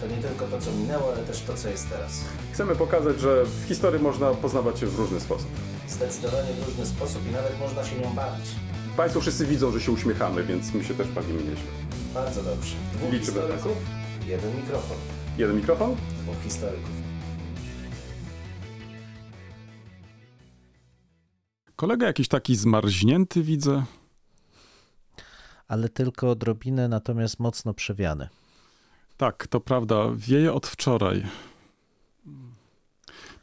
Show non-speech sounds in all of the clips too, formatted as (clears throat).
To nie tylko to, co minęło, ale też to, co jest teraz. Chcemy pokazać, że w historii można poznawać się w różny sposób. Zdecydowanie w różny sposób i nawet można się nią bawić. Państwo wszyscy widzą, że się uśmiechamy, więc my się też bawimy nieźle. Bardzo dobrze. Dwóch Liczymy na historyków, jeden mikrofon. Jeden mikrofon? Dwóch historyków. Kolega jakiś taki zmarznięty widzę. ale tylko odrobinę, natomiast mocno przewiany. Tak, to prawda, wieje od wczoraj.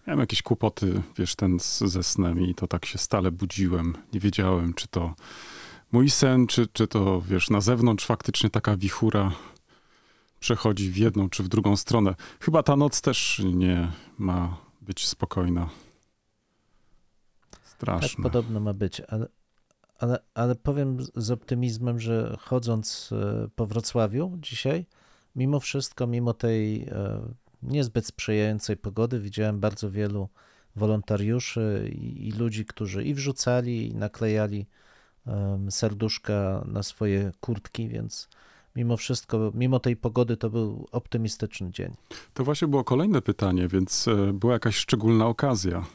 Miałem jakieś kłopoty, wiesz, ten z, ze snem i to tak się stale budziłem. Nie wiedziałem, czy to mój sen, czy, czy to, wiesz, na zewnątrz faktycznie taka wichura przechodzi w jedną czy w drugą stronę. Chyba ta noc też nie ma być spokojna. Tak Straszne. podobno ma być, ale, ale, ale powiem z- z optymizmem, że chodząc e, po Wrocławiu dzisiaj, mimo wszystko, mimo tej e, niezbyt sprzyjającej pogody, widziałem bardzo wielu wolontariuszy i, i ludzi, którzy i wrzucali, i naklejali serduszka na swoje kurtki, więc mimo wszystko, mimo tej pogody, to był optymistyczny dzień. To właśnie było kolejne pytanie, więc e, była jakaś szczególna okazja,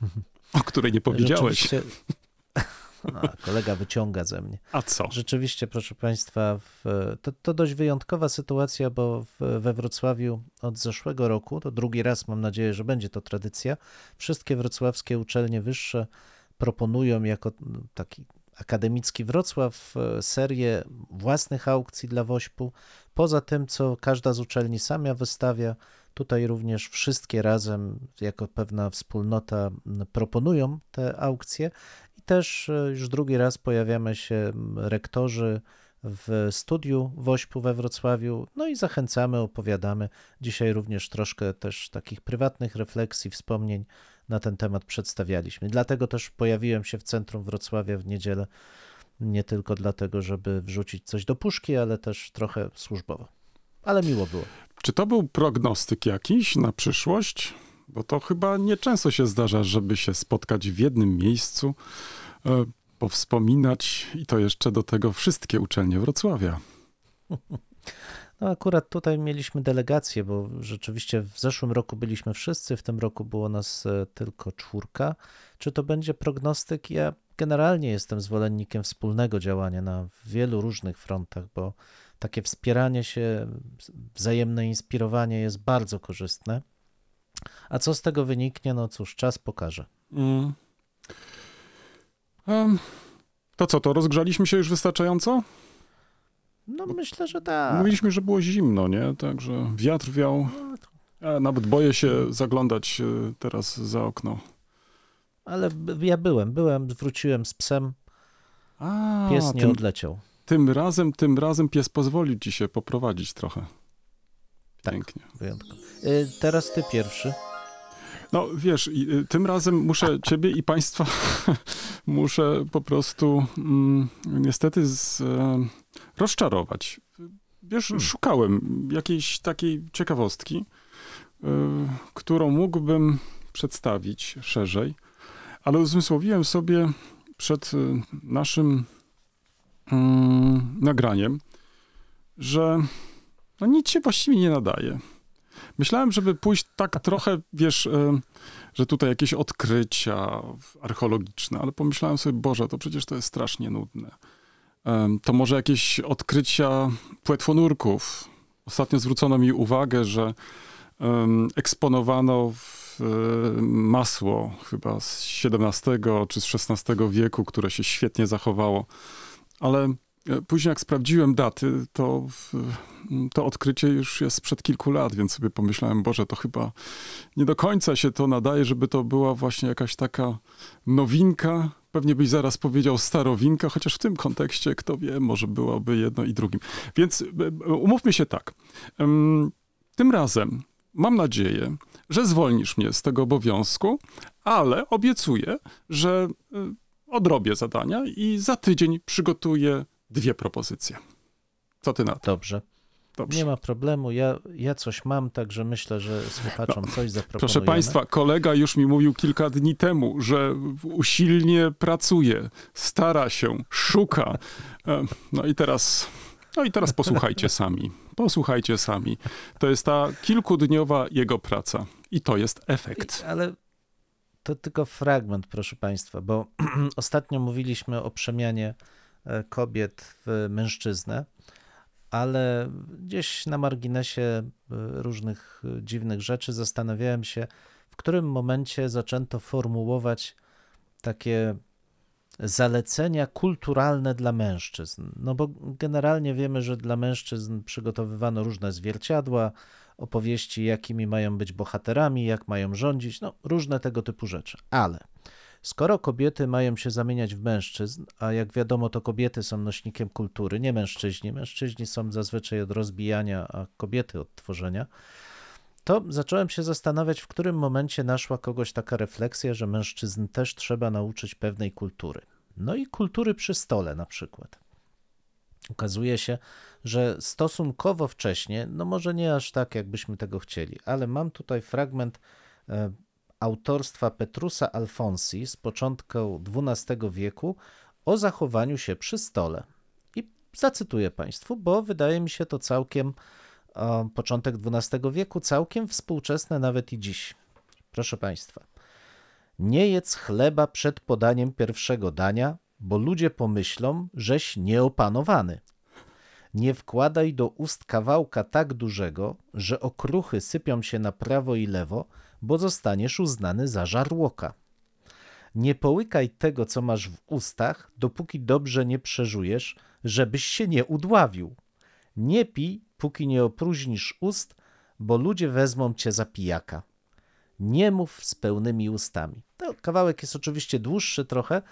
(laughs) o której nie powiedziałeś. Rzeczywiście- A, kolega wyciąga ze mnie. A co? Rzeczywiście, proszę Państwa, w, to, to dość wyjątkowa sytuacja, bo w, we Wrocławiu od zeszłego roku, to drugi raz mam nadzieję, że będzie to tradycja, wszystkie wrocławskie uczelnie wyższe proponują jako mm, taki akademicki Wrocław e, serię własnych aukcji dla WOŚP-u. Poza tym, co każda z uczelni sama wystawia, tutaj również wszystkie razem, jako pewna wspólnota, proponują te aukcje. Też e, już drugi raz pojawiamy się rektorzy w studiu WOŚP-u we Wrocławiu. No i zachęcamy, opowiadamy. Dzisiaj również troszkę też takich prywatnych refleksji, wspomnień na ten temat przedstawialiśmy. Dlatego też pojawiłem się w centrum Wrocławia w niedzielę. Nie tylko dlatego, żeby wrzucić coś do puszki, ale też trochę służbowo. Ale miło było. Czy to był prognostyk jakiś na przyszłość? Bo to chyba nieczęsto się zdarza, żeby się spotkać w jednym miejscu, e, powspominać i to jeszcze do tego wszystkie uczelnie Wrocławia. (laughs) No akurat tutaj mieliśmy delegację, bo rzeczywiście w zeszłym roku byliśmy wszyscy, w tym roku było nas e, tylko czwórka. Czy to będzie prognostyk? Ja generalnie jestem zwolennikiem wspólnego działania na wielu różnych frontach, bo takie wspieranie się, wzajemne inspirowanie jest bardzo korzystne. A co z tego wyniknie? No cóż, czas pokaże. Mm. Em, to co, to rozgrzaliśmy się już wystarczająco? No myślę, że tak. Mówiliśmy, że było zimno, nie? Także wiatr wiał. Ja nawet boję się zaglądać e, teraz za okno. Ale ja byłem, byłem, wróciłem z psem, A, pies nie tym, odleciał. tym razem, tym razem pies pozwolił ci się poprowadzić trochę. Tak. Pięknie. Wyjątkowo. Y, Teraz ty pierwszy. No wiesz, y, tym razem muszę ciebie i państwa (laughs) muszę po prostu mm, niestety z, e, rozczarować. Wiesz, Hmm. szukałem jakiejś takiej ciekawostki, y, którą mógłbym przedstawić szerzej, ale uzmysłowiłem sobie przed y, naszym mm, nagraniem, że no nic się właściwie nie nadaje. Myślałem, żeby pójść tak trochę, wiesz, e, że tutaj jakieś odkrycia archeologiczne, ale pomyślałem sobie, Boże, to przecież to jest strasznie nudne. Em, To może jakieś odkrycia płetwonurków. Ostatnio zwrócono mi uwagę, że eksponowano e, masło chyba z XVII czy z XVI wieku, które się świetnie zachowało, ale e, później jak sprawdziłem daty, to to odkrycie już jest sprzed kilku lat, więc sobie pomyślałem, Boże, to chyba nie do końca się to nadaje, żeby to była właśnie jakaś taka nowinka. Pewnie byś zaraz powiedział starowinka, chociaż w tym kontekście, kto wie, może byłoby jedno i drugim. Więc e, e, umówmy się tak. Tym razem mam nadzieję, że zwolnisz mnie z tego obowiązku, ale obiecuję, że y, odrobię zadania i za tydzień przygotuję dwie propozycje. Co ty na to? Dobrze. Dobrze. Nie ma problemu. Ja, ja coś mam, także myślę, że słuchaczom coś zaproponujemy. No, Proszę Państwa, kolega już mi mówił kilka dni temu, że usilnie pracuje, stara się, szuka. E, No i teraz, no i teraz posłuchajcie (laughs) sami. Posłuchajcie sami. To jest ta kilkudniowa jego praca i to jest efekt. Ale to tylko fragment, proszę Państwa, bo (clears throat) ostatnio mówiliśmy o przemianie kobiet w mężczyznę, ale gdzieś na marginesie e, różnych e, dziwnych rzeczy zastanawiałem się, w którym momencie zaczęto formułować takie zalecenia kulturalne dla mężczyzn. No bo generalnie wiemy, że dla mężczyzn przygotowywano różne zwierciadła, opowieści, jakimi mają być bohaterami, jak mają rządzić, no różne tego typu rzeczy. Ale skoro kobiety mają się zamieniać w mężczyzn, a jak wiadomo, to kobiety są nośnikiem kultury, nie mężczyźni, mężczyźni są zazwyczaj od rozbijania, a kobiety od tworzenia, to zacząłem się zastanawiać, w którym momencie naszła kogoś taka refleksja, że mężczyzn też trzeba nauczyć pewnej kultury. No i kultury przy stole na przykład. Okazuje się, że stosunkowo wcześnie, no może nie aż tak, jakbyśmy tego chcieli, ale mam tutaj fragment e, autorstwa Petrusa Alfonsi z początku XII wieku o zachowaniu się przy stole. I zacytuję Państwu, bo wydaje mi się to całkiem e, początek XII wieku, całkiem współczesne nawet i dziś. Proszę Państwa. Nie jedz chleba przed podaniem pierwszego dania, bo ludzie pomyślą, żeś nieopanowany. Nie wkładaj do ust kawałka tak dużego, że okruchy sypią się na prawo i lewo, bo zostaniesz uznany za żarłoka. Nie połykaj tego, co masz w ustach, dopóki dobrze nie przeżujesz, żebyś się nie udławił. Nie pij, póki nie opróżnisz ust, bo ludzie wezmą cię za pijaka. Nie mów z pełnymi ustami. To kawałek jest oczywiście dłuższy trochę,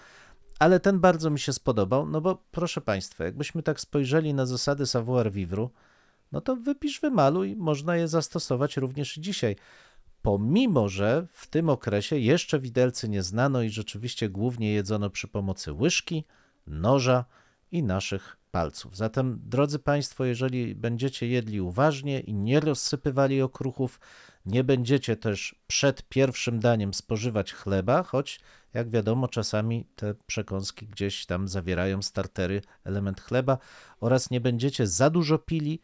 ale ten bardzo mi się spodobał, no bo proszę Państwa, jakbyśmy tak spojrzeli na zasady savoir vivre, no to wypisz, wymaluj, można je zastosować również dzisiaj. Pomimo, że w tym okresie jeszcze widelcy nie znano i rzeczywiście głównie jedzono przy pomocy łyżki, noża i naszych palców. Zatem, drodzy Państwo, jeżeli będziecie jedli uważnie i nie rozsypywali okruchów, nie będziecie też przed pierwszym daniem spożywać chleba, choć jak wiadomo, czasami te przekąski gdzieś tam zawierają startery, element chleba, oraz nie będziecie za dużo pili,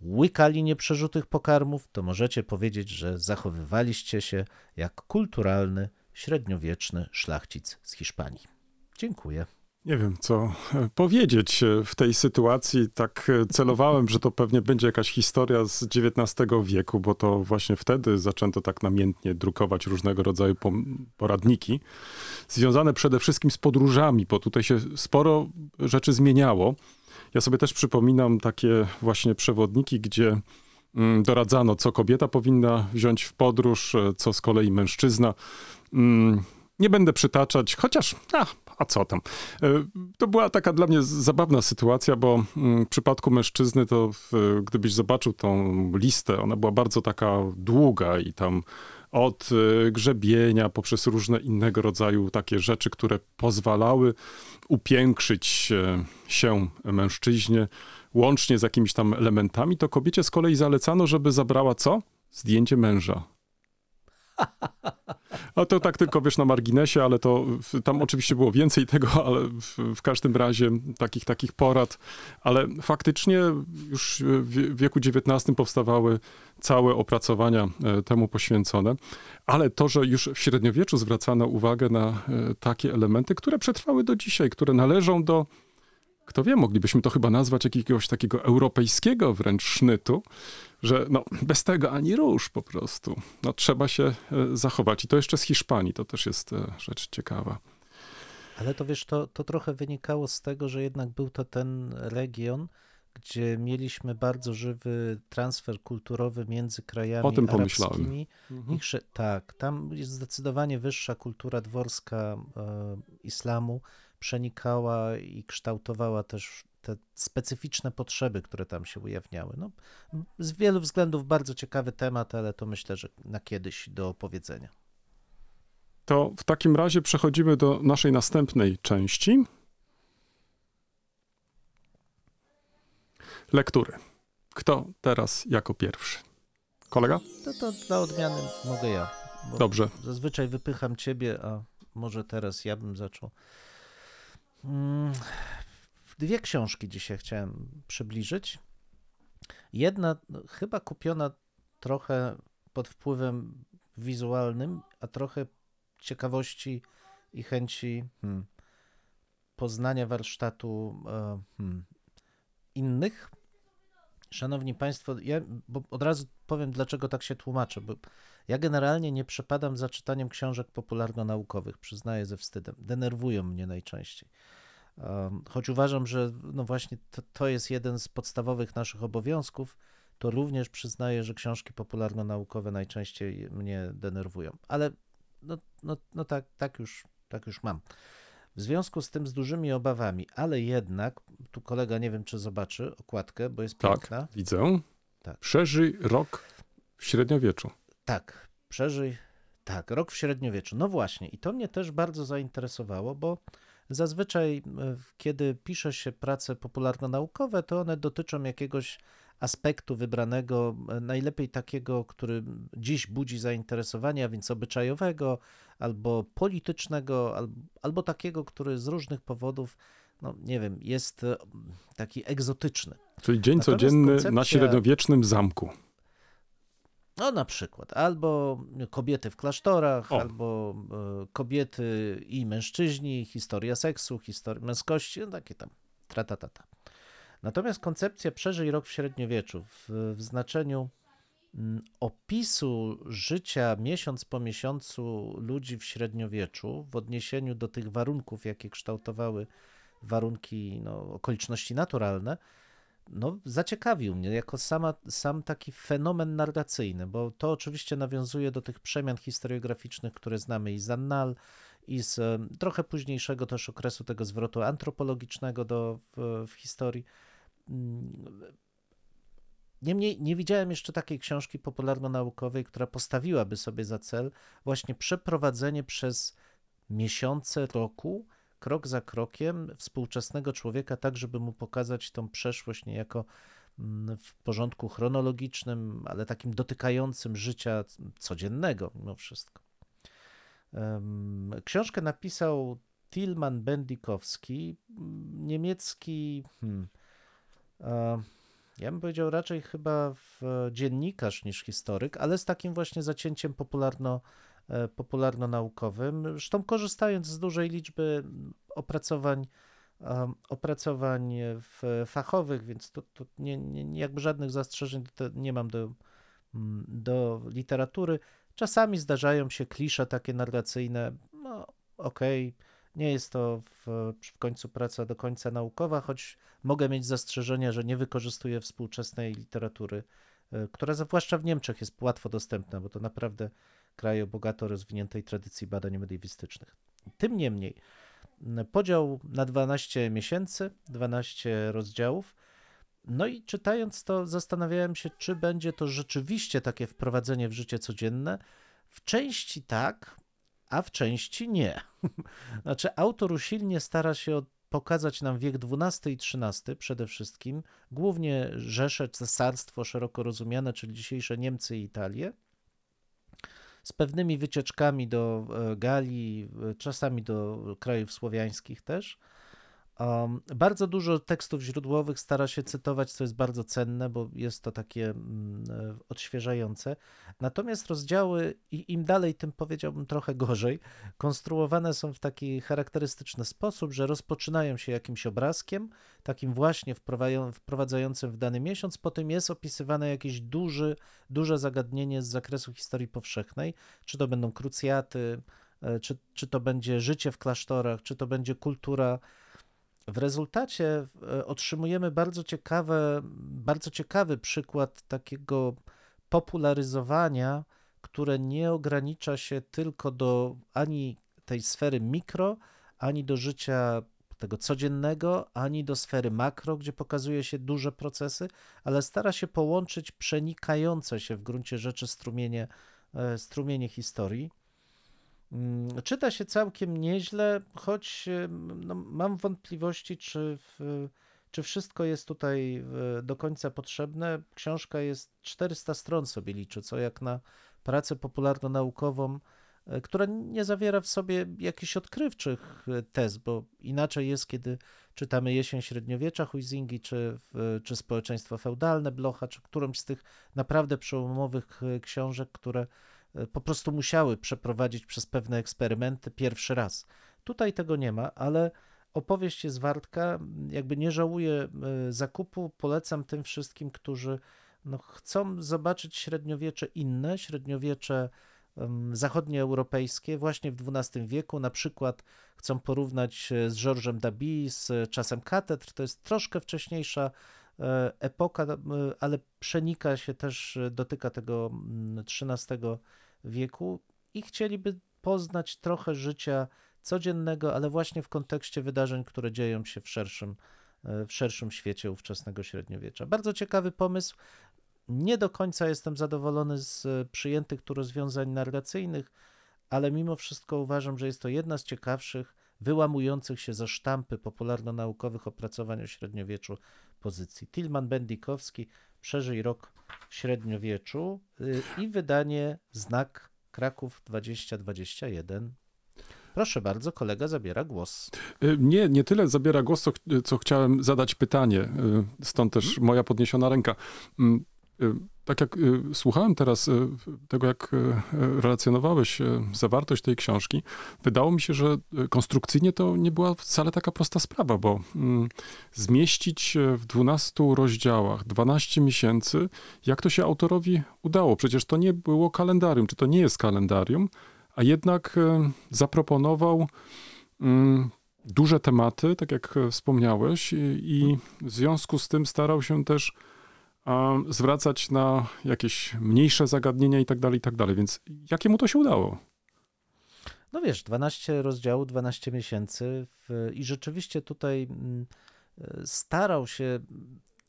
łykali nieprzerzutych pokarmów, to możecie powiedzieć, że zachowywaliście się jak kulturalny, średniowieczny szlachcic z Hiszpanii. Dziękuję. Nie wiem, co e, powiedzieć e, w tej sytuacji. Tak e, celowałem, że to pewnie będzie jakaś historia z XIX wieku, bo to właśnie wtedy zaczęto tak namiętnie drukować różnego rodzaju poradniki, związane przede wszystkim z podróżami, bo tutaj się sporo rzeczy zmieniało. Ja sobie też przypominam takie właśnie przewodniki, gdzie mm, doradzano, co kobieta powinna wziąć w podróż, e, co z kolei mężczyzna. Mm, Nie będę przytaczać, chociaż, a, a co tam. E, To była taka dla mnie zabawna sytuacja, bo mm, w przypadku mężczyzny to w, gdybyś zobaczył tą listę, ona była bardzo taka długa i tam od e, grzebienia poprzez różne innego rodzaju takie rzeczy, które pozwalały upiększyć e, się mężczyźnie, łącznie z jakimiś tam elementami, to kobiecie z kolei zalecano, żeby zabrała co? Zdjęcie męża. A to tak tylko wiesz na marginesie, ale to tam oczywiście było więcej tego, ale w, w każdym razie takich takich porad, ale faktycznie już w w wieku XIX powstawały całe opracowania e, temu poświęcone, ale to, że już w średniowieczu zwracano uwagę na e, takie elementy, które przetrwały do dzisiaj, które należą do kto wie, moglibyśmy to chyba nazwać jakiegoś takiego europejskiego wręcz sznytu, że no, bez tego ani rusz po prostu. No, trzeba się e, zachować. I to jeszcze z Hiszpanii, to też jest e, rzecz ciekawa. Ale to wiesz, to, to trochę wynikało z tego, że jednak był to ten region, gdzie mieliśmy bardzo żywy transfer kulturowy między krajami O tym pomyślałem. arabskimi. Ich, sze- tak, tam jest zdecydowanie wyższa kultura dworska e, islamu, przenikała i kształtowała też te specyficzne potrzeby, które tam się ujawniały. No, z wielu względów bardzo ciekawy temat, ale to myślę, że na kiedyś do opowiedzenia. To w takim razie przechodzimy do naszej następnej części. Lektury. Kto teraz jako pierwszy? Kolega? To, to dla odmiany mogę ja. Dobrze. Zazwyczaj wypycham ciebie, a może teraz ja bym zaczął. Mm, Dwie książki dzisiaj chciałem przybliżyć. Jedna chyba kupiona trochę pod wpływem wizualnym, a trochę ciekawości i chęci hmm, poznania warsztatu e, hmm, innych. Szanowni Państwo, ja od razu powiem, dlaczego tak się tłumaczę, bo ja generalnie nie przepadam za czytaniem książek popularno-naukowych, przyznaję ze wstydem. Denerwują mnie najczęściej. Choć uważam, że no właśnie to, to jest jeden z podstawowych naszych obowiązków, to również przyznaję, że książki popularno-naukowe najczęściej mnie denerwują. Ale no, no, no tak, tak, już, tak już mam. W związku z tym z dużymi obawami, ale jednak, tu kolega nie wiem, czy zobaczy okładkę, bo jest Tak, piękna. widzę. Tak. Przeżyj rok w średniowieczu. Tak, przeżyj. Tak, rok w średniowieczu. No właśnie, i to mnie też bardzo zainteresowało, bo zazwyczaj, e, kiedy pisze się prace popularno-naukowe, to one dotyczą jakiegoś aspektu wybranego, e, najlepiej takiego, który dziś budzi zainteresowanie, a więc obyczajowego, albo politycznego, albo, albo takiego, który z różnych powodów, no nie wiem, jest e, taki egzotyczny. Czyli dzień Natomiast codzienny na koncepcja- średniowiecznym zamku. No na przykład, albo kobiety w klasztorach, O. albo e, kobiety i mężczyźni, historia seksu, historia męskości, no takie tam, tratatata. Natomiast koncepcja przeżyj rok w średniowieczu w, w znaczeniu mm, opisu życia miesiąc po miesiącu ludzi w średniowieczu w odniesieniu do tych warunków, jakie kształtowały warunki, no, okoliczności naturalne, no, zaciekawił mnie jako sama, sam taki fenomen narracyjny, bo to oczywiście nawiązuje do tych przemian historiograficznych, które znamy i z Annal, i z e, trochę późniejszego też okresu tego zwrotu antropologicznego do, w, w historii. Mm, Niemniej nie widziałem jeszcze takiej książki popularno-naukowej, która postawiłaby sobie za cel właśnie przeprowadzenie przez miesiące roku, krok za krokiem, współczesnego człowieka, tak żeby mu pokazać tą przeszłość niejako mm, w porządku chronologicznym, ale takim dotykającym życia codziennego mimo wszystko. Książkę napisał Tilman Bendikowski, niemiecki, hmm, e, ja bym powiedział raczej chyba w dziennikarz niż historyk, ale z takim właśnie zacięciem popularno, e, popularno-naukowym. Zresztą korzystając z dużej liczby opracowań, opracowań fachowych, więc to, to nie, nie, jakby żadnych zastrzeżeń nie mam do, mm, do literatury. Czasami zdarzają się klisze takie narracyjne, no okej, nie jest to w, w końcu praca do końca naukowa, choć mogę mieć zastrzeżenia, że nie wykorzystuję współczesnej literatury, e, która zwłaszcza w Niemczech jest łatwo dostępna, bo to naprawdę kraj o bogato rozwiniętej tradycji badań mediewistycznych. Tym niemniej, m, podział na 12 miesięcy, 12 rozdziałów. No i czytając to, zastanawiałem się, czy będzie to rzeczywiście takie wprowadzenie w życie codzienne. W części tak, a w części nie. (laughs) Znaczy, autor usilnie stara się pokazać nam wiek XII i XIII przede wszystkim, głównie Rzesze, Cesarstwo szeroko rozumiane, czyli dzisiejsze Niemcy i Italię, z pewnymi wycieczkami do e, Galii, e, czasami do krajów słowiańskich też. Um, bardzo dużo tekstów źródłowych stara się cytować, co jest bardzo cenne, bo jest to takie mm, e, odświeżające. Natomiast rozdziały, i im dalej, tym powiedziałbym trochę gorzej, konstruowane są w taki charakterystyczny sposób, że rozpoczynają się jakimś obrazkiem, takim właśnie wprowadzają- wprowadzającym w dany miesiąc, potem jest opisywane jakieś duży, duże zagadnienie z zakresu historii powszechnej, czy to będą krucjaty, e, czy, czy to będzie życie w klasztorach, czy to będzie kultura. W rezultacie e, otrzymujemy bardzo ciekawe, bardzo ciekawy przykład takiego popularyzowania, które nie ogranicza się tylko do ani tej sfery mikro, ani do życia tego codziennego, ani do sfery makro, gdzie pokazuje się duże procesy, ale stara się połączyć przenikające się w gruncie rzeczy strumienie, e, strumienie historii. Mm, Czyta się całkiem nieźle, choć e, no, mam wątpliwości, czy, w, czy wszystko jest tutaj do końca potrzebne. Książka jest 400 stron sobie liczy, co jak na pracę popularno-naukową, e, która nie zawiera w sobie jakichś odkrywczych e, tez, bo inaczej jest, kiedy czytamy Jesień Średniowiecza Huizingi, czy, czy Społeczeństwo Feudalne Blocha, czy którąś z tych naprawdę przełomowych książek, które po prostu musiały przeprowadzić przez pewne eksperymenty pierwszy raz. Tutaj tego nie ma, ale opowieść jest wartka, jakby nie żałuję e, zakupu, polecam tym wszystkim, którzy no, chcą zobaczyć średniowiecze inne, średniowiecze zachodnioeuropejskie właśnie w XII wieku, na przykład chcą porównać e, z Georgesem Dabi, z e, czasem katedr, to jest troszkę wcześniejsza e, epoka, e, ale przenika się też, e, dotyka tego mm, XIII wieku i chcieliby poznać trochę życia codziennego, ale właśnie w kontekście wydarzeń, które dzieją się w szerszym, e, w szerszym świecie ówczesnego średniowiecza. Bardzo ciekawy pomysł. Nie do końca jestem zadowolony z e, przyjętych tu rozwiązań narracyjnych, ale mimo wszystko uważam, że jest to jedna z ciekawszych, wyłamujących się ze sztampy popularno-naukowych opracowań o średniowieczu pozycji. Tilman Bendikowski, Przeżyj rok w średniowieczu y, i wydanie Znak Kraków 2021. Proszę bardzo, kolega zabiera głos. Y, Nie, nie tyle zabiera głos, co, co chciałem zadać pytanie, y, stąd też moja podniesiona ręka. Tak jak y, słuchałem teraz y, tego, jak y, relacjonowałeś zawartość tej książki, wydało mi się, że konstrukcyjnie to nie była wcale taka prosta sprawa, bo mm, zmieścić w 12 rozdziałach 12 miesięcy, jak to się autorowi udało? Przecież to nie było kalendarium, czy to nie jest kalendarium, a jednak zaproponował mm, duże tematy, tak jak wspomniałeś, i, w związku z tym starał się też zwracać na jakieś mniejsze zagadnienia i tak dalej, i tak dalej. Więc jakiemu to się udało? No wiesz, 12 rozdziałów, 12 miesięcy w, i rzeczywiście tutaj mm, starał się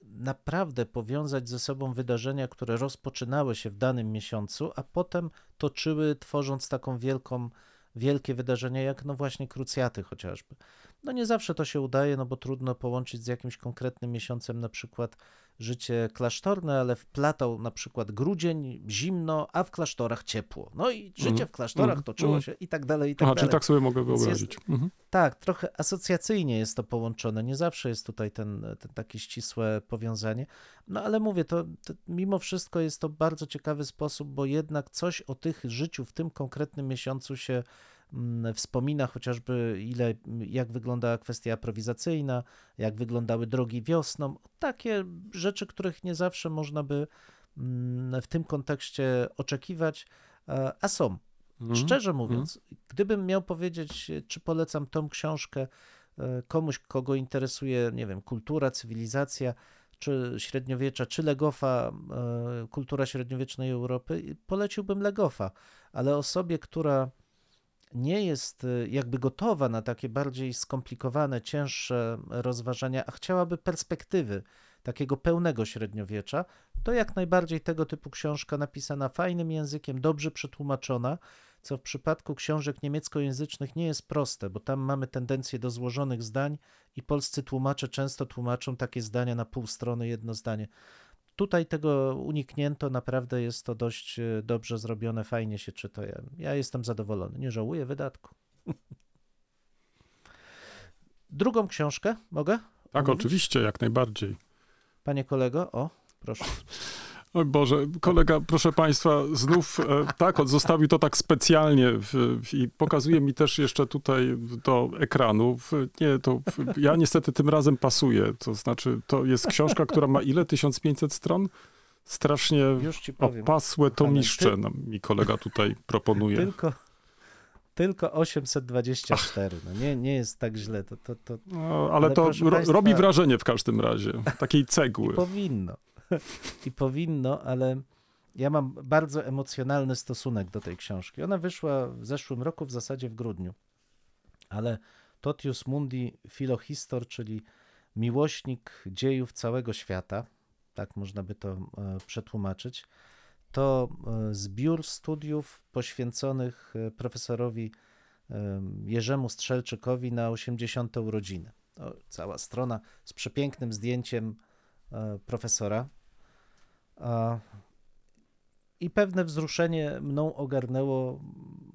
naprawdę powiązać ze sobą wydarzenia, które rozpoczynały się w danym miesiącu, a potem toczyły, tworząc taką wielką, wielkie wydarzenia, jak no właśnie krucjaty chociażby. No nie zawsze to się udaje, no bo trudno połączyć z jakimś konkretnym miesiącem na przykład życie klasztorne, ale wplatał na przykład grudzień, zimno, a w klasztorach ciepło. No i życie Mhm, w klasztorach mhm, toczyło mhm. się i tak dalej, i tak Aha, dalej. czyli tak sobie mogę wyobrazić. Mhm. Tak, trochę asocjacyjnie jest to połączone. Nie zawsze jest tutaj ten, ten takie ścisłe powiązanie. No ale mówię, to, to mimo wszystko jest to bardzo ciekawy sposób, bo jednak coś o tych życiu w tym konkretnym miesiącu się mm, wspomina, chociażby ile, jak wyglądała kwestia aprowizacyjna, jak wyglądały drogi wiosną. Takie rzeczy, których nie zawsze można by mm, w tym kontekście oczekiwać, e, a są. Mhm. Szczerze mówiąc, gdybym miał powiedzieć, czy polecam tą książkę e, komuś, kogo interesuje, nie wiem, kultura, cywilizacja, czy średniowiecza, czy Legofa, e, kultura średniowiecznej Europy, poleciłbym Legofa, ale osobie, która nie jest e, jakby gotowa na takie bardziej skomplikowane, cięższe rozważania, a chciałaby perspektywy takiego pełnego średniowiecza, to jak najbardziej tego typu książka napisana fajnym językiem, dobrze przetłumaczona, co w przypadku książek niemieckojęzycznych nie jest proste, bo tam mamy tendencję do złożonych zdań i polscy tłumacze często tłumaczą takie zdania na pół strony, jedno zdanie. Tutaj tego uniknięto, naprawdę jest to dość e, dobrze zrobione, fajnie się czyta. Ja, ja jestem zadowolony, nie żałuję wydatku. (laughs) Drugą książkę mogę? Tak, oczywiście, jak najbardziej. Panie kolego, o, proszę. (laughs) Oj Boże, kolega, proszę Państwa, znów e, tak, on zostawił to tak specjalnie w, i pokazuje mi też jeszcze tutaj do ekranu. Nie, to ja niestety tym razem pasuję. To znaczy, to jest książka, która ma ile? 1500 stron? Strasznie opasłe tomiszcze nam mi kolega tutaj proponuje. Tylko, tylko 824. No nie, nie jest tak źle. To, to, to No, ale, Ale to ro, państwa- robi wrażenie w każdym razie. Takiej I cegły. powinno. (laughs) I powinno, ale ja mam bardzo emocjonalny stosunek do tej książki. Ona wyszła w zeszłym roku, w zasadzie w grudniu. Ale Totius Mundi Philohistor, czyli miłośnik dziejów całego świata, tak można by to e, przetłumaczyć, to e, zbiór studiów poświęconych e, profesorowi Jerzemu Strzelczykowi na 80. urodziny. To cała strona z przepięknym zdjęciem profesora. I pewne wzruszenie mną ogarnęło.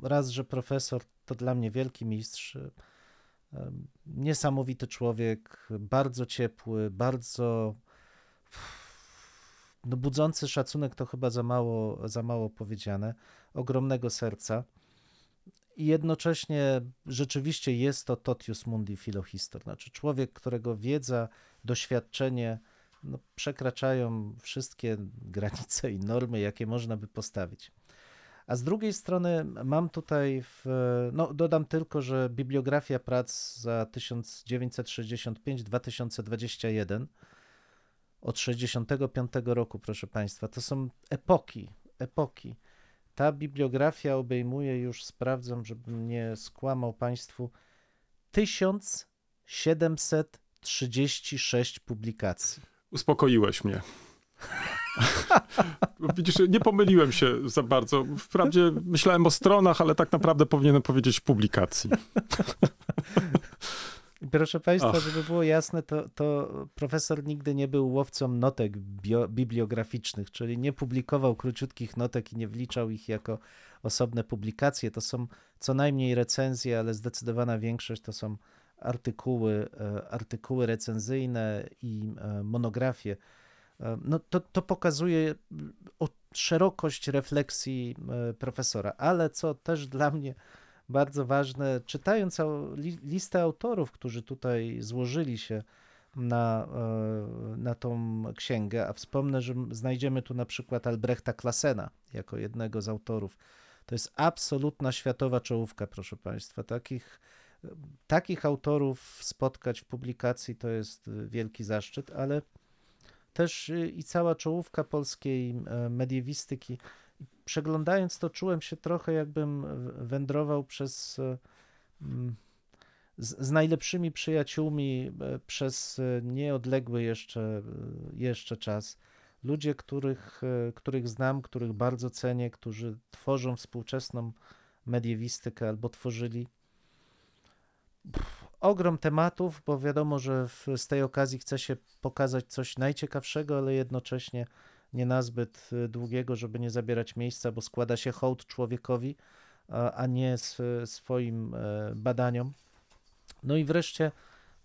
Raz, że profesor to dla mnie wielki mistrz, niesamowity człowiek, bardzo ciepły, bardzo no, budzący szacunek to chyba za mało, za mało powiedziane, ogromnego serca. I jednocześnie rzeczywiście jest to totius mundi filohistor, znaczy człowiek, którego wiedza, doświadczenie no, przekraczają wszystkie granice i normy, jakie można by postawić. A z drugiej strony mam tutaj, w, no dodam tylko, że bibliografia prac za 1965-2021 od 65 roku, proszę Państwa, to są epoki, epoki. Ta bibliografia obejmuje już, sprawdzam, żebym nie skłamał Państwu, 1736 publikacji. Uspokoiłeś mnie. (laughs) Widzisz, nie pomyliłem się za bardzo. Wprawdzie myślałem o stronach, ale tak naprawdę powinienem powiedzieć publikacji. (laughs) Proszę Państwa, Ach. żeby było jasne, to, to profesor nigdy nie był łowcą notek bio, bibliograficznych, czyli nie publikował króciutkich notek i nie wliczał ich jako osobne publikacje. To są co najmniej recenzje, ale zdecydowana większość to są artykuły, e, artykuły recenzyjne i e, monografie. E, No to, to pokazuje szerokość refleksji profesora, ale co też dla mnie bardzo ważne, czytając listę autorów, którzy tutaj złożyli się na, na tą księgę, a wspomnę, że znajdziemy tu na przykład Albrechta Klasena jako jednego z autorów. To jest absolutna światowa czołówka, proszę Państwa. Takich, takich autorów spotkać w publikacji to jest y, wielki zaszczyt, ale też y, i cała czołówka polskiej e, mediewistyki. Przeglądając to, czułem się trochę jakbym wędrował przez mm, z, z najlepszymi przyjaciółmi przez nieodległy jeszcze, jeszcze czas. Ludzie, których, których znam, których bardzo cenię, którzy tworzą współczesną mediewistykę albo tworzyli. Ogrom tematów, bo wiadomo, że w, z tej okazji chce się pokazać coś najciekawszego, ale jednocześnie nie nazbyt y, długiego, żeby nie zabierać miejsca, bo składa się hołd człowiekowi, a a nie swoim e, badaniom. No i wreszcie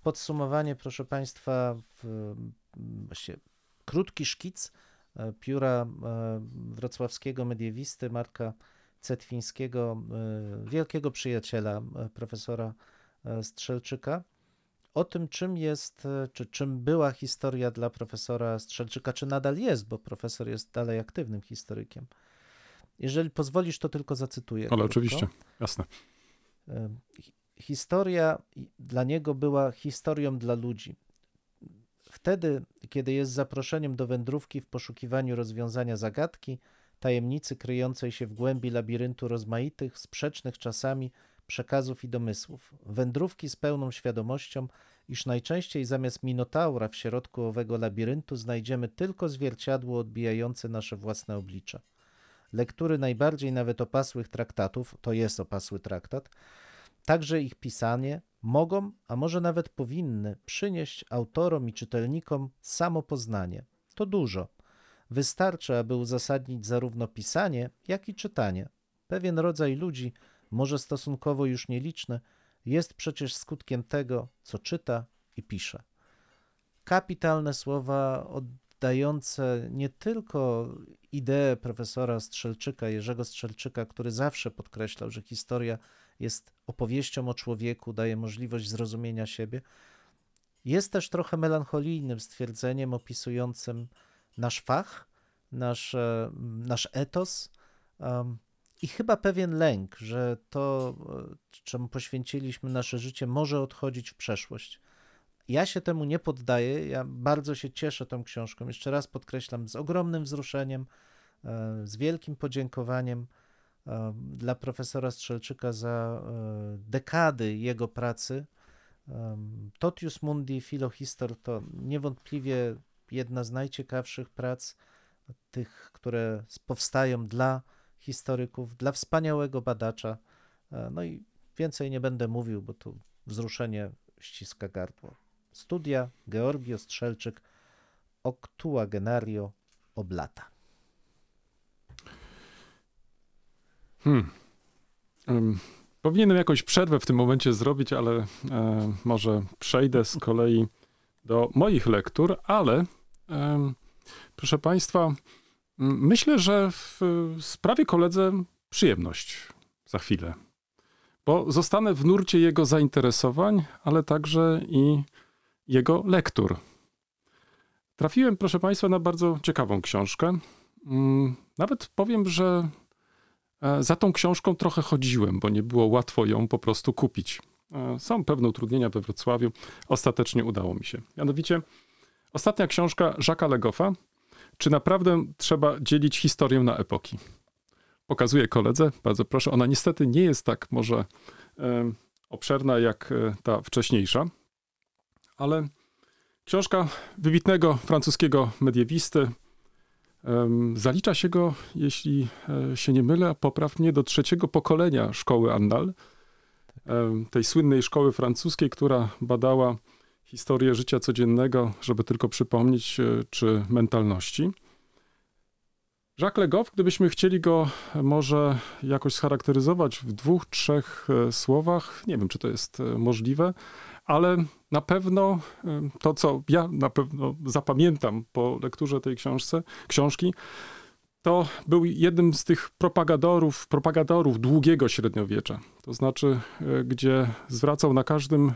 podsumowanie, proszę Państwa, w, m, właściwie krótki szkic e, pióra e, wrocławskiego mediewisty Marka Cetwińskiego, wielkiego przyjaciela profesora Strzelczyka, o tym, czym jest, e, czy czym była historia dla profesora Strzelczyka, czy nadal jest, bo profesor jest dalej aktywnym historykiem. Jeżeli pozwolisz, to tylko zacytuję. Ale krótko. oczywiście, jasne. E, hi- Historia dla niego była historią dla ludzi. Wtedy, kiedy jest zaproszeniem do wędrówki w poszukiwaniu rozwiązania zagadki, tajemnicy kryjącej się w głębi labiryntu rozmaitych, sprzecznych czasami przekazów i domysłów. Wędrówki z pełną świadomością, iż najczęściej zamiast minotaura w środku owego labiryntu znajdziemy tylko zwierciadło odbijające nasze własne oblicze. Lektury najbardziej nawet opasłych traktatów, to jest opasły traktat, także ich pisanie mogą, a może nawet powinny przynieść autorom i czytelnikom samopoznanie. To dużo. Wystarczy, aby uzasadnić zarówno pisanie, jak i czytanie. Pewien rodzaj ludzi, może stosunkowo już nieliczny, jest przecież skutkiem tego, co czyta i pisze. Kapitalne słowa oddające nie tylko ideę profesora Strzelczyka, Jerzego Strzelczyka, który zawsze podkreślał, że historia jest opowieścią o człowieku, daje możliwość zrozumienia siebie, jest też trochę melancholijnym stwierdzeniem opisującym nasz fach, nasz, e, nasz etos i chyba pewien lęk, że to, e, czemu poświęciliśmy nasze życie, może odchodzić w przeszłość. Ja się temu nie poddaję, ja bardzo się cieszę tą książką. Jeszcze raz podkreślam, z ogromnym wzruszeniem, e, z wielkim podziękowaniem e, dla profesora Strzelczyka za dekady jego pracy Totius Mundi Filohistor to niewątpliwie jedna z najciekawszych prac, tych, które powstają dla historyków, dla wspaniałego badacza. E, No i więcej nie będę mówił, bo tu wzruszenie ściska gardło. Studia Georgio Strzelczyk Octuagenario Oblata. Hmm. Ym, Powinienem jakąś przerwę w tym momencie zrobić, ale e, może przejdę z kolei do moich lektur, ale em, proszę Państwa, myślę, że w, sprawię koledze przyjemność za chwilę, bo zostanę w nurcie jego zainteresowań, ale także i jego lektur. Trafiłem, proszę Państwa, na bardzo ciekawą książkę. Mm, Nawet powiem, że E, Za tą książką trochę chodziłem, bo nie było łatwo ją po prostu kupić. E, Są pewne utrudnienia we Wrocławiu. Ostatecznie udało mi się. Mianowicie ostatnia książka Jacques'a Legoffa. Czy naprawdę trzeba dzielić historię na epoki? Pokazuję koledze, bardzo proszę. Ona niestety nie jest tak może obszerna jak e, ta wcześniejsza, ale książka wybitnego francuskiego mediewisty, Zalicza się go, jeśli e, się nie mylę, poprawnie do trzeciego pokolenia szkoły Annal, em, tej słynnej szkoły francuskiej, która badała historię życia codziennego, żeby tylko przypomnieć, e, czy mentalności. Jacques Le Goff, gdybyśmy chcieli go może jakoś scharakteryzować w dwóch, trzech e, słowach, nie wiem, czy to jest e, możliwe, ale na pewno e, to, co ja na pewno zapamiętam po lekturze tej książce, książki, to był jednym z tych propagadorów, propagadorów długiego średniowiecza. To znaczy, e, gdzie zwracał na każdym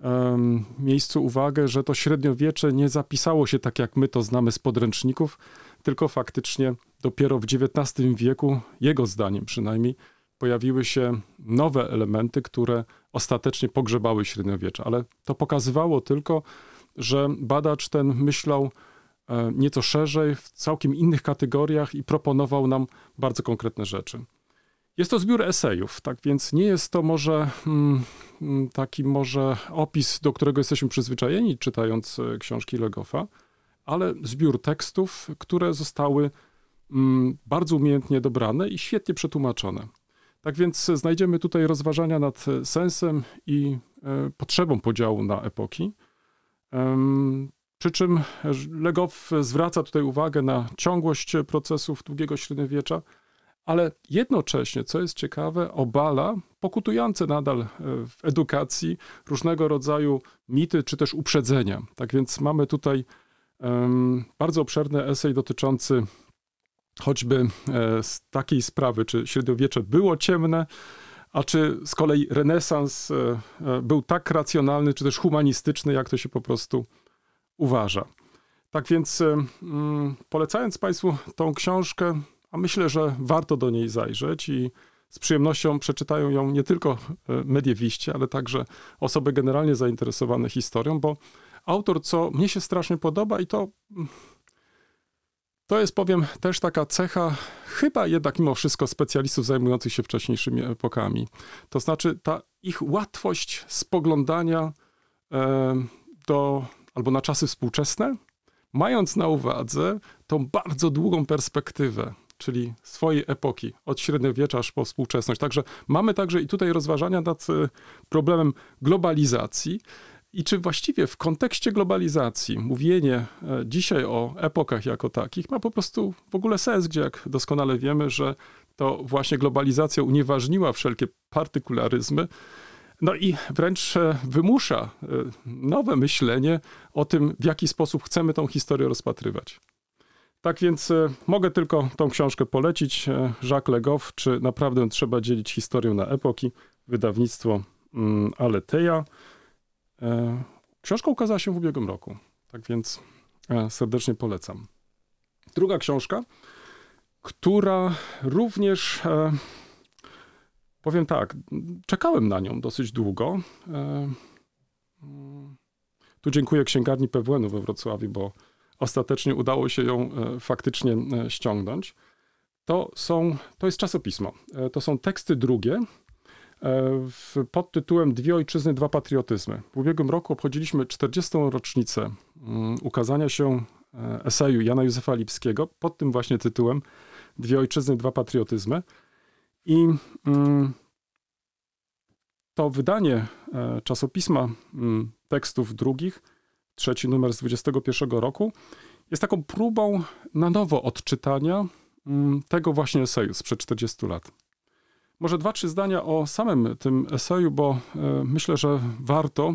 em, miejscu uwagę, że to średniowiecze nie zapisało się tak, jak my to znamy z podręczników, tylko faktycznie dopiero w XIX wieku, jego zdaniem przynajmniej, pojawiły się nowe elementy, które ostatecznie pogrzebały średniowiecze. Ale to pokazywało tylko, że badacz ten myślał e, nieco szerzej, w całkiem innych kategoriach i proponował nam bardzo konkretne rzeczy. Jest to zbiór esejów, tak więc nie jest to może mm, mm, taki może opis, do którego jesteśmy przyzwyczajeni czytając e, książki Legoffa, ale zbiór tekstów, które zostały mm, bardzo umiejętnie dobrane i świetnie przetłumaczone. Tak więc znajdziemy tutaj rozważania nad e, sensem i e, potrzebą podziału na epoki. Przy czym Legow zwraca tutaj uwagę na ciągłość procesów długiego średniowiecza, ale jednocześnie, co jest ciekawe, obala pokutujące nadal e, w edukacji różnego rodzaju mity czy też uprzedzenia. Tak więc mamy tutaj em, bardzo obszerny esej dotyczący choćby e, takiej sprawy, czy średniowiecze było ciemne, a czy z kolei renesans e, e, był tak racjonalny, czy też humanistyczny, jak to się po prostu uważa. Tak więc mm, polecając Państwu tą książkę, a myślę, że warto do niej zajrzeć i z przyjemnością przeczytają ją nie tylko e, mediewiści, ale także osoby generalnie zainteresowane historią, bo autor, co mnie się strasznie podoba i to mm, to jest, powiem, też taka cecha, chyba jednak mimo wszystko specjalistów zajmujących się wcześniejszymi epokami. To znaczy ta ich łatwość spoglądania e, do, albo na czasy współczesne, mając na uwadze tą bardzo długą perspektywę, czyli swojej epoki, od średniowiecza aż po współczesność. Także mamy także i tutaj rozważania nad e, problemem globalizacji, i czy właściwie w kontekście globalizacji mówienie e, dzisiaj o epokach jako takich ma po prostu w ogóle sens, gdzie jak doskonale wiemy, że to właśnie globalizacja unieważniła wszelkie partykularyzmy, no i wręcz e, wymusza e, nowe myślenie o tym, w jaki sposób chcemy tą historię rozpatrywać. Tak więc e, mogę tylko tą książkę polecić. e, Jacques Legoff, czy naprawdę trzeba dzielić historię na epoki? Wydawnictwo mm, Aleteja. E, Książka ukazała się w ubiegłym roku, tak więc serdecznie polecam. Druga książka, która również, powiem tak, czekałem na nią dosyć długo. Mm, Tu dziękuję księgarni PWN-u we Wrocławiu, bo ostatecznie udało się ją e, faktycznie e, ściągnąć. To są, to jest czasopismo. E, To są teksty drugie pod tytułem Dwie ojczyzny, dwa patriotyzmy. W ubiegłym roku obchodziliśmy 40. rocznicę mm, ukazania się eseju Jana Józefa Lipskiego pod tym właśnie tytułem Dwie ojczyzny, dwa patriotyzmy. I mm, to wydanie czasopisma mm, tekstów drugich, trzeci numer z 21 roku, jest taką próbą na nowo odczytania mm, tego właśnie eseju sprzed 40 lat. Może dwa, trzy zdania o samym tym eseju, bo e, myślę, że warto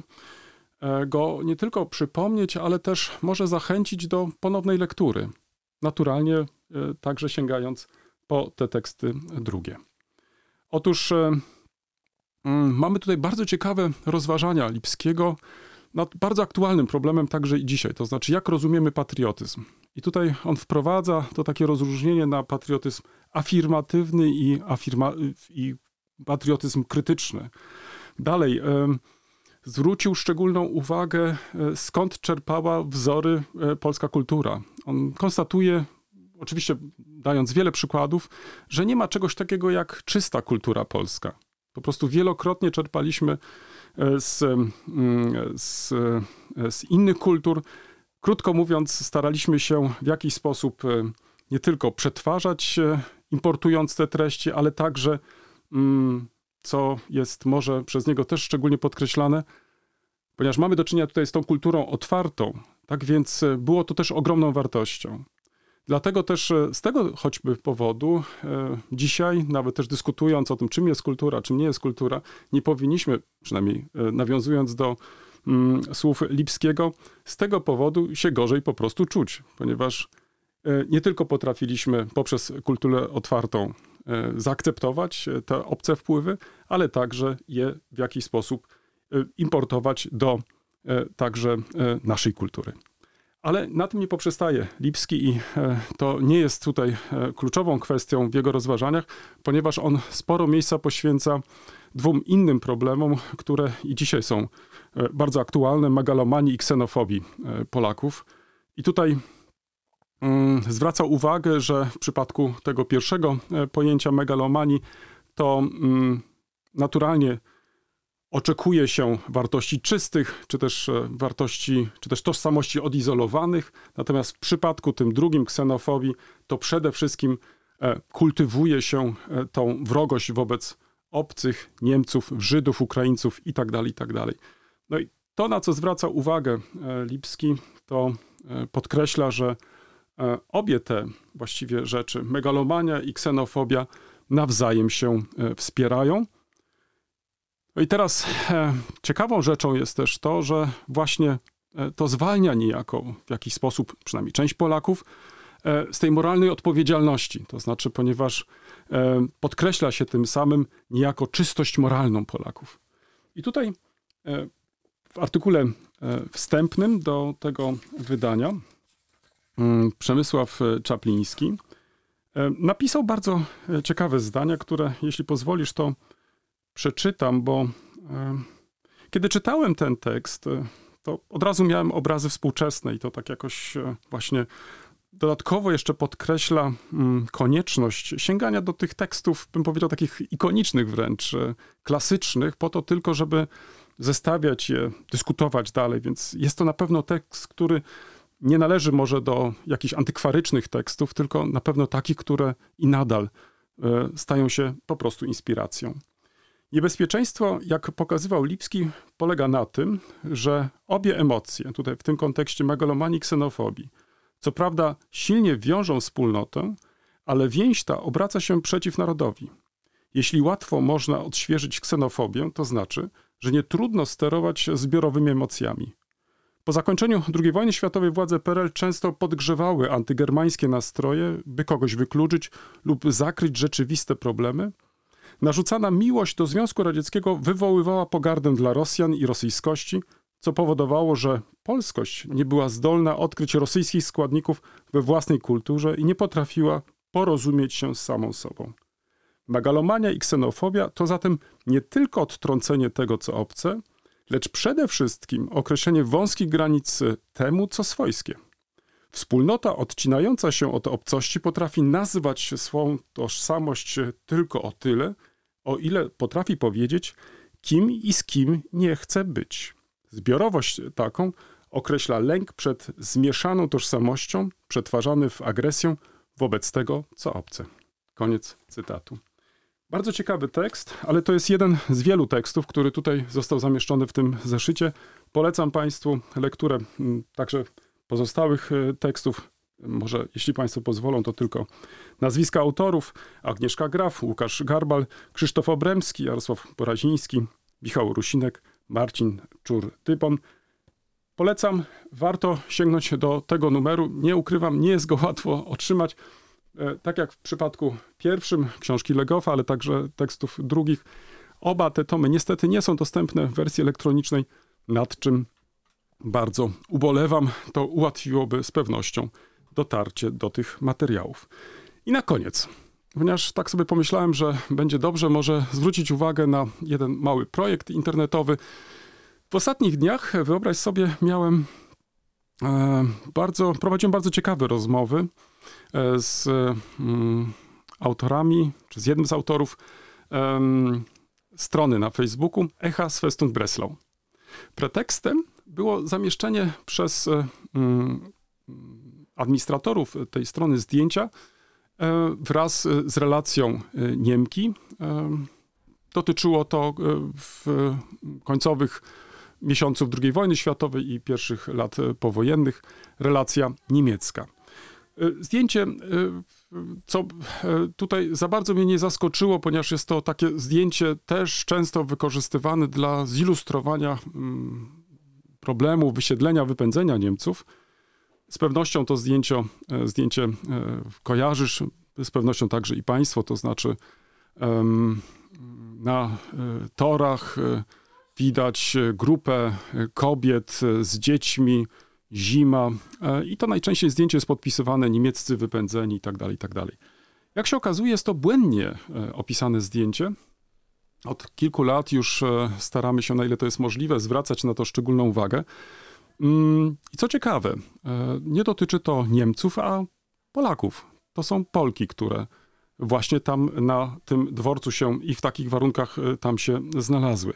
e, go nie tylko przypomnieć, ale też może zachęcić do ponownej lektury. Naturalnie e, także sięgając po te teksty drugie. Otóż mm, mamy tutaj bardzo ciekawe rozważania Lipskiego nad bardzo aktualnym problemem także i dzisiaj, to znaczy jak rozumiemy patriotyzm. I tutaj on wprowadza to takie rozróżnienie na patriotyzm afirmatywny i, afirma, i patriotyzm krytyczny. Dalej, zwrócił szczególną uwagę, e, skąd czerpała wzory e, polska kultura. On konstatuje, oczywiście dając wiele przykładów, że nie ma czegoś takiego jak czysta kultura polska. Po prostu wielokrotnie czerpaliśmy z, mm, z, z innych kultur. Krótko mówiąc, staraliśmy się w jakiś sposób e, nie tylko przetwarzać, e, importując te treści, ale także, mm, co jest może przez niego też szczególnie podkreślane, ponieważ mamy do czynienia tutaj z tą kulturą otwartą, tak więc e, było to też ogromną wartością. Dlatego też e, z tego choćby powodu e, dzisiaj, nawet też dyskutując o tym, czym jest kultura, czym nie jest kultura, nie powinniśmy, przynajmniej e, nawiązując do mm, słów Lipskiego, z tego powodu się gorzej po prostu czuć, ponieważ nie tylko potrafiliśmy poprzez kulturę otwartą zaakceptować te obce wpływy, ale także je w jakiś sposób importować do także naszej kultury. Ale na tym nie poprzestaje Lipski i e, to nie jest tutaj e, kluczową kwestią w jego rozważaniach, ponieważ on sporo miejsca poświęca dwóm innym problemom, które i dzisiaj są e, bardzo aktualne, megalomanii i ksenofobii Polaków. I tutaj mm, zwraca uwagę, że w przypadku tego pierwszego pojęcia megalomanii to mm, naturalnie oczekuje się wartości czystych, czy też e, wartości, czy też tożsamości odizolowanych. Natomiast w przypadku tym drugim ksenofobii, to przede wszystkim e, kultywuje się e, tą wrogość wobec obcych, Niemców, Żydów, Ukraińców itd., itd. No i to, na co zwraca uwagę Lipski, to podkreśla, że obie te właściwie rzeczy, megalomania i ksenofobia, nawzajem się wspierają. No i teraz e, ciekawą rzeczą jest też to, że właśnie e, to zwalnia niejako w jakiś sposób, przynajmniej część Polaków, e, z tej moralnej odpowiedzialności. To znaczy, ponieważ e, podkreśla się tym samym niejako czystość moralną Polaków. I tutaj e, w artykule e, wstępnym do tego wydania mm, Przemysław Czapliński napisał bardzo ciekawe zdania, które, jeśli pozwolisz, to przeczytam, bo e, kiedy czytałem ten tekst, e, to od razu miałem obrazy współczesne i to tak jakoś e, właśnie dodatkowo jeszcze podkreśla mm, konieczność sięgania do tych tekstów, bym powiedział, takich ikonicznych wręcz, klasycznych, po to tylko, żeby zestawiać je, dyskutować dalej. Więc jest to na pewno tekst, który nie należy może do jakichś antykwarycznych tekstów, tylko na pewno takich, które i nadal stają się po prostu inspiracją. Niebezpieczeństwo, jak pokazywał Lipski, polega na tym, że obie emocje, tutaj w tym kontekście megalomanii ksenofobii, co prawda silnie wiążą wspólnotę, ale więź ta obraca się przeciw narodowi. Jeśli łatwo można odświeżyć ksenofobię, to znaczy, że nie trudno sterować zbiorowymi emocjami. Po zakończeniu II wojny światowej władze PRL często podgrzewały antygermańskie nastroje, by kogoś wykluczyć lub zakryć rzeczywiste problemy. Narzucana miłość do Związku Radzieckiego wywoływała pogardę dla Rosjan i rosyjskości, co powodowało, że polskość nie była zdolna odkryć rosyjskich składników we własnej kulturze i nie potrafiła porozumieć się z samą sobą. Megalomania i ksenofobia to zatem nie tylko odtrącenie tego, co obce, lecz przede wszystkim określenie wąskich granic temu, co swojskie. Wspólnota odcinająca się od obcości potrafi nazywać swą tożsamość tylko o tyle, o ile potrafi powiedzieć, kim i z kim nie chce być. Zbiorowość taką określa lęk przed zmieszaną tożsamością, przetwarzany w agresję wobec tego, co obce. Koniec cytatu. Bardzo ciekawy tekst, ale to jest jeden z wielu tekstów, który tutaj został zamieszczony w tym zeszycie. Polecam Państwu lekturę mm, także pozostałych e, tekstów. Może, jeśli Państwo pozwolą, to tylko nazwiska autorów: Agnieszka Graf, Łukasz Garbal, Krzysztof Obremski, Jarosław Poraziński, Michał Rusinek, Marcin Czur-Typon. Polecam, warto sięgnąć do tego numeru. Nie ukrywam, nie jest go (laughs) łatwo otrzymać. E, Tak jak w przypadku pierwszym książki Legoffa, ale także tekstów drugich, oba te tomy niestety nie są dostępne w wersji elektronicznej, nad czym bardzo ubolewam. To ułatwiłoby z pewnością dotarcie do tych materiałów. I na koniec, ponieważ tak sobie pomyślałem, że będzie dobrze, może zwrócić uwagę na jeden mały projekt internetowy. W ostatnich dniach, wyobraź sobie, miałem e, bardzo, prowadziłem bardzo ciekawe rozmowy e, z mm, autorami, czy z jednym z autorów strony na Facebooku Echa z Festung Breslau. Pretekstem było zamieszczenie przez e, mm, administratorów tej strony zdjęcia e, wraz e, z relacją Niemki. Dotyczyło to w końcowych miesiąców II wojny światowej i pierwszych lat powojennych relacja niemiecka. Zdjęcie, co tutaj za bardzo mnie nie zaskoczyło, ponieważ jest to takie zdjęcie też często wykorzystywane dla zilustrowania mm, problemu wysiedlenia, wypędzenia Niemców. Z pewnością to zdjęcie, e, zdjęcie e, kojarzysz, z pewnością także i państwo, to znaczy na e, torach widać grupę kobiet z dziećmi, zima i to najczęściej zdjęcie jest podpisywane niemieccy wypędzeni i tak dalej, i tak. Jak się okazuje, jest to błędnie opisane zdjęcie. Od kilku lat już e, staramy się, na ile to jest możliwe, zwracać na to szczególną uwagę. Mm, I co ciekawe, e, nie dotyczy to Niemców, a Polaków. To są Polki, które właśnie tam na tym dworcu się i w takich warunkach e, tam się znalazły.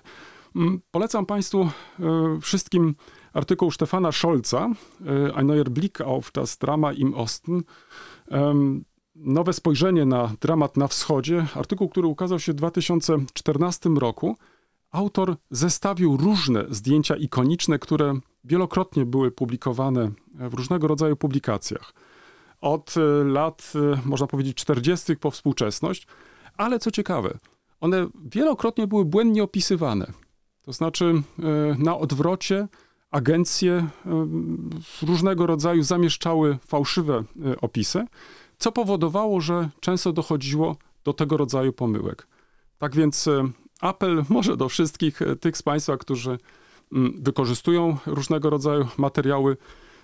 Mm, Polecam Państwu wszystkim artykuł Stefana Scholza, Ein neuer Blick auf das Drama im Osten. Nowe spojrzenie na dramat na wschodzie. Artykuł, który ukazał się w 2014 roku. Autor zestawił różne zdjęcia ikoniczne, które wielokrotnie były publikowane w różnego rodzaju publikacjach. Od e, lat, e, można powiedzieć, 40. po współczesność, ale co ciekawe, one wielokrotnie były błędnie opisywane. To znaczy, e, na odwrocie agencje różnego rodzaju zamieszczały fałszywe opisy, co powodowało, że często dochodziło do tego rodzaju pomyłek. Tak więc e, apel może do wszystkich e, tych z Państwa, którzy mm, wykorzystują różnego rodzaju materiały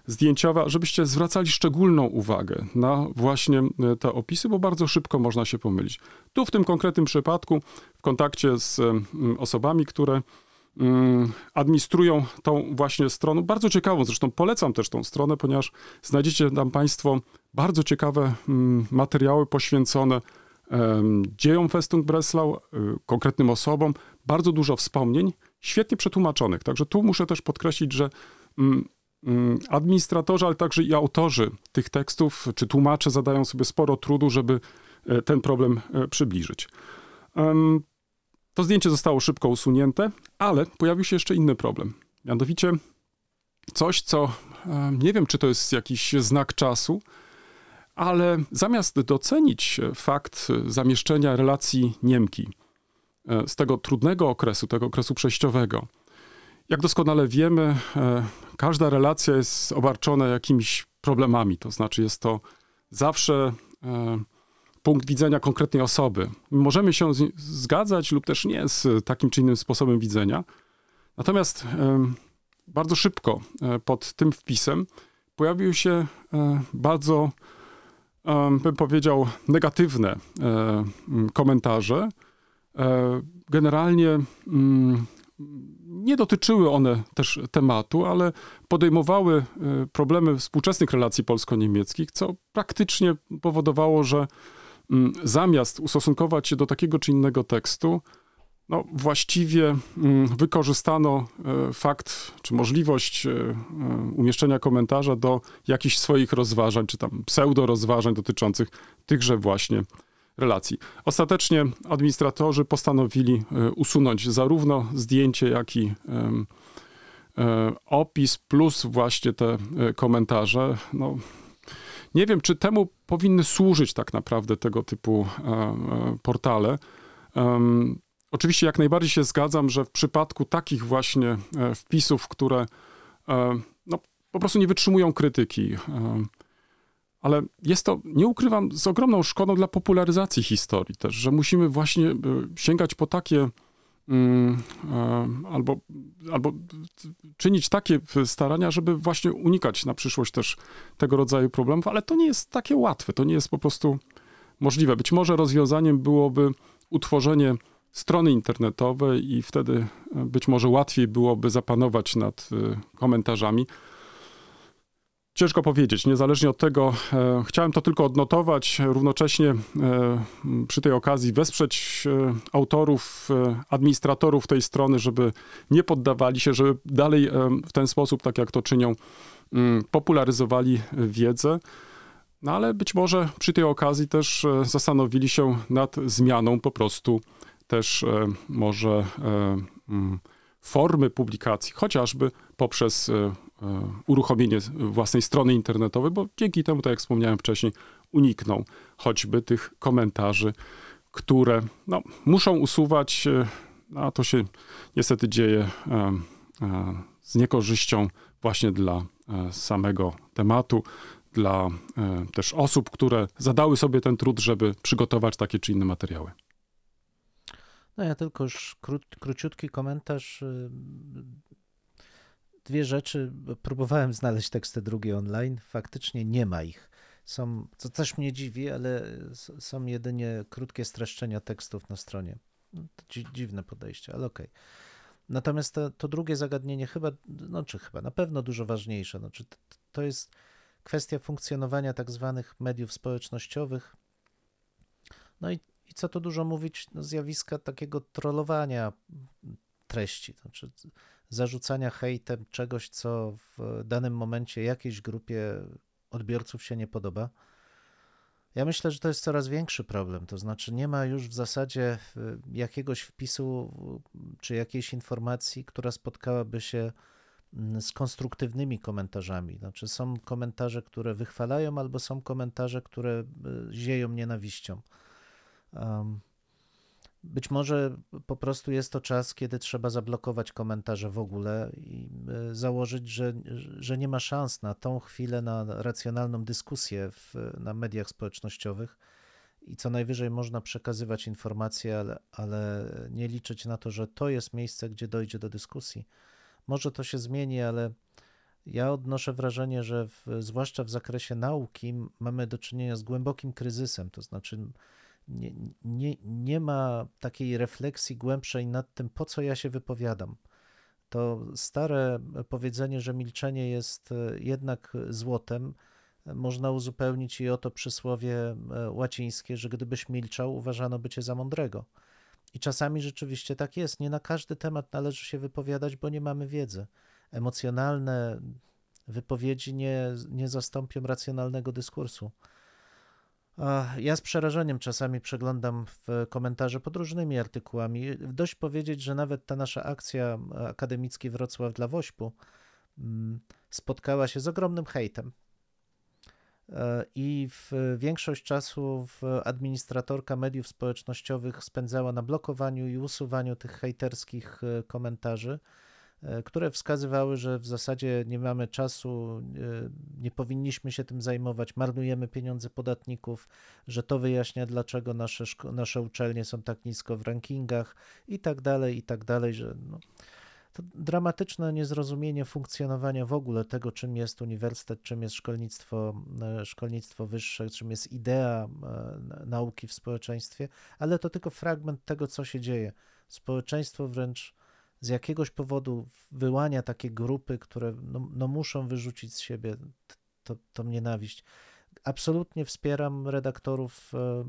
zdjęciowe, żebyście zwracali szczególną uwagę na właśnie e, te opisy, bo bardzo szybko można się pomylić. Tu w tym konkretnym przypadku, w kontakcie z osobami, które mm, administrują tą właśnie stroną, bardzo ciekawą, zresztą polecam też tą stronę, ponieważ znajdziecie tam Państwo bardzo ciekawe mm, materiały poświęcone dziejom Festung Breslau, y, konkretnym osobom, bardzo dużo wspomnień, świetnie przetłumaczonych. Także tu muszę też podkreślić, że mm, mm, administratorzy, ale także i autorzy tych tekstów, czy tłumacze zadają sobie sporo trudu, żeby e, ten problem e, przybliżyć. To zdjęcie zostało szybko usunięte, ale pojawił się jeszcze inny problem. Mianowicie coś, co nie wiem, czy to jest jakiś znak czasu, ale zamiast docenić fakt zamieszczenia relacji Niemki e, z tego trudnego okresu, tego okresu przejściowego, jak doskonale wiemy, e, każda relacja jest obarczona jakimiś problemami, to znaczy jest to zawsze e, punkt widzenia konkretnej osoby. Możemy się zgadzać lub też nie z takim czy innym sposobem widzenia. Natomiast bardzo szybko pod tym wpisem pojawiły się bardzo, bym powiedział, negatywne e, komentarze. E, Generalnie mm, nie dotyczyły one też tematu, ale podejmowały e, problemy współczesnych relacji polsko-niemieckich, co praktycznie powodowało, że mm, zamiast ustosunkować się do takiego czy innego tekstu, no, właściwie mm, wykorzystano e, fakt czy możliwość e, e, umieszczenia komentarza do jakichś swoich rozważań, czy tam pseudo-rozważań dotyczących tychże właśnie relacji. Ostatecznie administratorzy postanowili usunąć zarówno zdjęcie, jak i opis, plus właśnie te komentarze. No, nie wiem, czy temu powinny służyć tak naprawdę tego typu portale. Oczywiście jak najbardziej się zgadzam, że w przypadku takich właśnie e, wpisów, które e, no, po prostu nie wytrzymują krytyki, e, ale jest to, nie ukrywam, z ogromną szkodą dla popularyzacji historii też, że musimy właśnie sięgać po takie mm, albo, albo czynić takie starania, żeby właśnie unikać na przyszłość też tego rodzaju problemów, ale to nie jest takie łatwe, to nie jest po prostu możliwe. Być może rozwiązaniem byłoby utworzenie strony internetowe i wtedy e, być może łatwiej byłoby zapanować nad e, komentarzami. Ciężko powiedzieć, niezależnie od tego, e, chciałem to tylko odnotować, równocześnie e, przy tej okazji wesprzeć e, autorów, e, administratorów tej strony, żeby nie poddawali się, żeby dalej w ten sposób, tak jak to czynią, m, popularyzowali wiedzę. No ale być może przy tej okazji też zastanowili się nad zmianą po prostu też e, może e, mm, formy publikacji, chociażby poprzez e, uruchomienie własnej strony internetowej, bo dzięki temu, tak jak wspomniałem wcześniej, unikną choćby tych komentarzy, które no, muszą usuwać, e, a to się niestety dzieje z niekorzyścią właśnie dla samego tematu, dla też osób, które zadały sobie ten trud, żeby przygotować takie czy inne materiały. No ja tylko już kró, króciutki komentarz. y, Dwie rzeczy. Próbowałem znaleźć teksty drugie online. Faktycznie nie ma ich. Są, co też mnie dziwi, ale są jedynie krótkie streszczenia tekstów na stronie. No, to dzi, dziwne podejście, ale okej. Natomiast to, to drugie zagadnienie chyba, no czy chyba, na pewno dużo ważniejsze. No, czy t- to jest kwestia funkcjonowania tak zwanych mediów społecznościowych. No i, i co tu dużo mówić, no, zjawiska takiego trollowania treści, to znaczy zarzucania hejtem czegoś, co w danym momencie jakiejś grupie odbiorców się nie podoba. Ja myślę, że to jest coraz większy problem. To znaczy, nie ma już w zasadzie y, jakiegoś wpisu y, czy jakiejś informacji, która spotkałaby się mm, z konstruktywnymi komentarzami. Znaczy, są komentarze, które wychwalają, albo są komentarze, które y, zieją nienawiścią. Um, być może po prostu jest to czas, kiedy trzeba zablokować komentarze w ogóle i y, założyć, że, że nie ma szans na tą chwilę na racjonalną dyskusję w, na mediach społecznościowych i co najwyżej można przekazywać informacje, ale, ale nie liczyć na to, że to jest miejsce, gdzie dojdzie do dyskusji. Może to się zmieni, ale ja odnoszę wrażenie, że w, zwłaszcza w zakresie nauki mamy do czynienia z głębokim kryzysem, to znaczy nie, nie, nie ma takiej refleksji głębszej nad tym, po co ja się wypowiadam. To stare powiedzenie, że milczenie jest e, jednak złotem, e, można uzupełnić i o to przysłowie e, łacińskie, że gdybyś milczał, uważano by cię za mądrego. I czasami rzeczywiście tak jest. Nie na każdy temat należy się wypowiadać, bo nie mamy wiedzy. Emocjonalne wypowiedzi nie, nie zastąpią racjonalnego dyskursu. Ja z przerażeniem czasami przeglądam w komentarze pod różnymi artykułami. Dość powiedzieć, że nawet ta nasza akcja Akademicki Wrocław dla Wośpu mm, spotkała się z ogromnym hejtem. E, I w większość czasu administratorka mediów społecznościowych spędzała na blokowaniu i usuwaniu tych hejterskich e, komentarzy, które wskazywały, że w zasadzie nie mamy czasu, e, nie powinniśmy się tym zajmować, marnujemy pieniądze podatników, że to wyjaśnia, dlaczego nasze, nasze uczelnie są tak nisko w rankingach i tak dalej, i tak dalej, że no, to dramatyczne niezrozumienie funkcjonowania w ogóle tego, czym jest uniwersytet, czym jest szkolnictwo, e, szkolnictwo wyższe, czym jest idea e, nauki w społeczeństwie, ale to tylko fragment tego, co się dzieje. Społeczeństwo wręcz z jakiegoś powodu wyłania takie grupy, które no, no muszą wyrzucić z siebie to, tą nienawiść. absolutnie wspieram redaktorów e, e,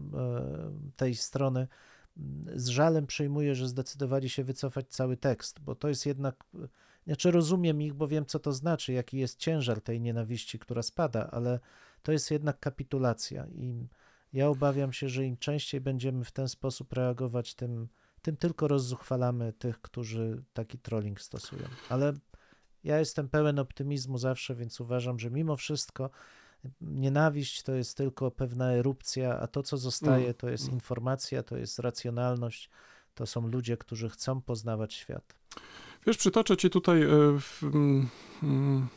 tej strony. Z żalem przyjmuję, że zdecydowali się wycofać cały tekst, bo to jest jednak. Znaczy, rozumiem ich, bo wiem, co to znaczy, jaki jest ciężar tej nienawiści, która spada, ale to jest jednak kapitulacja. I ja obawiam się, że im częściej będziemy w ten sposób reagować, tym, tym tylko rozzuchwalamy tych, którzy taki trolling stosują. Ale ja jestem pełen optymizmu zawsze, więc uważam, że mimo wszystko nienawiść to jest tylko pewna erupcja, a to, co zostaje, Mm. to jest informacja, to jest racjonalność, to są ludzie, którzy chcą poznawać świat. Wiesz, przytoczę ci tutaj e, w, mm, mm,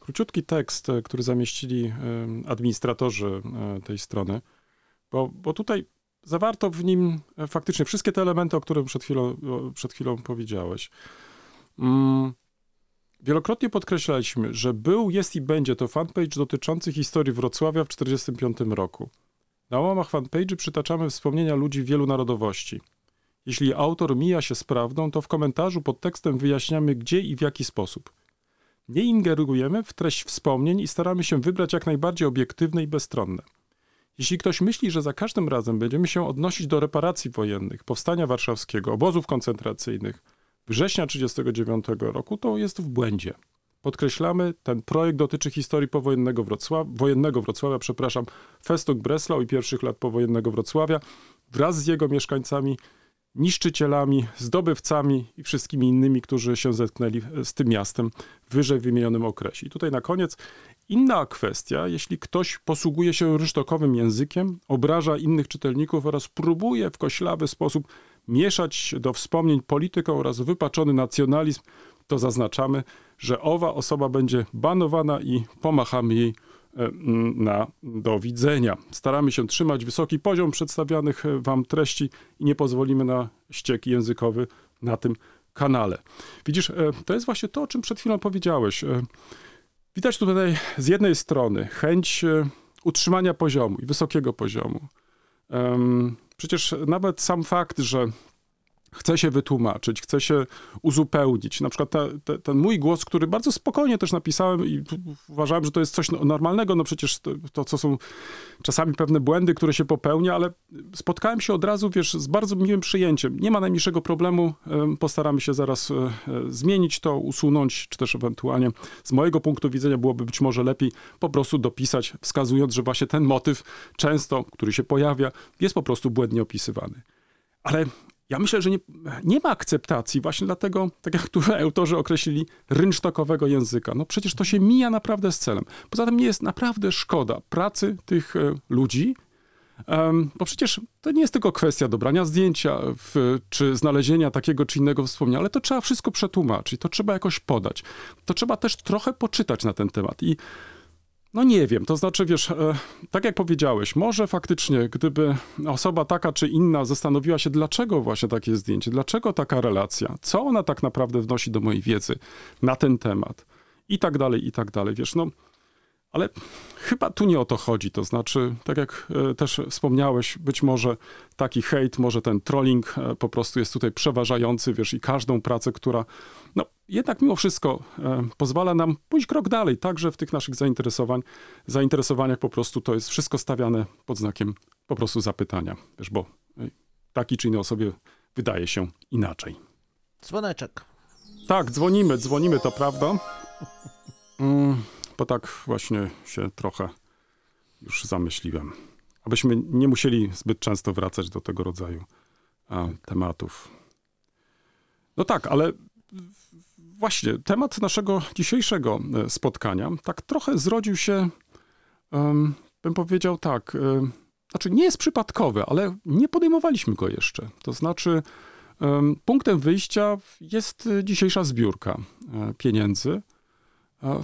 króciutki tekst, e, który zamieścili e, administratorzy tej strony, bo, bo tutaj zawarto w nim e, faktycznie wszystkie te elementy, o których przed chwilą, przed chwilą powiedziałeś. Mm, Wielokrotnie podkreślaliśmy, że był, jest i będzie to fanpage dotyczący historii Wrocławia w 1945 roku. Na łamach fanpage'y przytaczamy wspomnienia ludzi wielu narodowości. Jeśli autor mija się z prawdą, to w komentarzu pod tekstem wyjaśniamy gdzie i w jaki sposób. Nie ingerujemy w treść wspomnień i staramy się wybrać jak najbardziej obiektywne i bezstronne. Jeśli ktoś myśli, że za każdym razem będziemy się odnosić do reparacji wojennych, powstania warszawskiego, obozów koncentracyjnych, września 1939 roku, to jest w błędzie. Podkreślamy, ten projekt dotyczy historii powojennego Wrocławia, wojennego Wrocławia, przepraszam, Festung Breslau i pierwszych lat powojennego Wrocławia wraz z jego mieszkańcami, niszczycielami, zdobywcami i wszystkimi innymi, którzy się zetknęli z tym miastem w wyżej wymienionym okresie. I tutaj na koniec inna kwestia, jeśli ktoś posługuje się rysztokowym językiem, obraża innych czytelników oraz próbuje w koślawy sposób mieszać do wspomnień politykę oraz wypaczony nacjonalizm, to zaznaczamy, że owa osoba będzie banowana i pomachamy jej e, na do widzenia. Staramy się trzymać wysoki poziom przedstawianych e, Wam treści i nie pozwolimy na ściek językowy na tym kanale. Widzisz, e, to jest właśnie to, o czym przed chwilą powiedziałeś. Widać tutaj z jednej strony chęć e, utrzymania poziomu i wysokiego poziomu. Przecież nawet sam fakt, że chce się wytłumaczyć, chce się uzupełnić. Na przykład te, te, ten mój głos, który bardzo spokojnie też napisałem i uważałem, że to jest coś no- normalnego, no przecież to, to, co są czasami pewne błędy, które się popełnia, ale spotkałem się od razu, wiesz, z bardzo miłym przyjęciem. Nie ma najmniejszego problemu, em, postaramy się zaraz e, e, zmienić to, usunąć, czy też ewentualnie z mojego punktu widzenia byłoby być może lepiej po prostu dopisać, wskazując, że właśnie ten motyw często, który się pojawia, jest po prostu błędnie opisywany. Ale ja myślę, że nie, nie ma akceptacji właśnie dlatego, tak jak tu (laughs) autorzy określili, rynsztokowego języka. No przecież to się mija naprawdę z celem. Poza tym nie jest naprawdę szkoda pracy tych e, ludzi, bo przecież to nie jest tylko kwestia dobrania zdjęcia w, czy znalezienia takiego czy innego wspomnienia, ale to trzeba wszystko przetłumaczyć, to trzeba jakoś podać. To trzeba też trochę poczytać na ten temat i no nie wiem, to znaczy, wiesz, e, tak jak powiedziałeś, może faktycznie, gdyby osoba taka czy inna zastanowiła się, dlaczego właśnie takie zdjęcie, dlaczego taka relacja, co ona tak naprawdę wnosi do mojej wiedzy na ten temat i tak dalej, i tak dalej, wiesz, no, ale chyba tu nie o to chodzi, to znaczy, tak jak e, też wspomniałeś, być może taki hejt, może ten trolling e, po prostu jest tutaj przeważający, wiesz, i każdą pracę, która, no, jednak mimo wszystko e, pozwala nam pójść krok dalej, także w tych naszych zainteresowań, zainteresowaniach po prostu to jest wszystko stawiane pod znakiem po prostu zapytania, wiesz, bo e, taki czy inny osobie wydaje się inaczej. Dzwoneczek. Tak, dzwonimy, dzwonimy, to prawda. Mm, bo tak właśnie się trochę już zamyśliłem. Abyśmy nie musieli zbyt często wracać do tego rodzaju a, tematów. No tak, ale właśnie temat naszego dzisiejszego e, spotkania tak trochę zrodził się, bym powiedział tak, e, znaczy nie jest przypadkowy, ale nie podejmowaliśmy go jeszcze. To znaczy em, punktem wyjścia jest e, dzisiejsza zbiórka pieniędzy.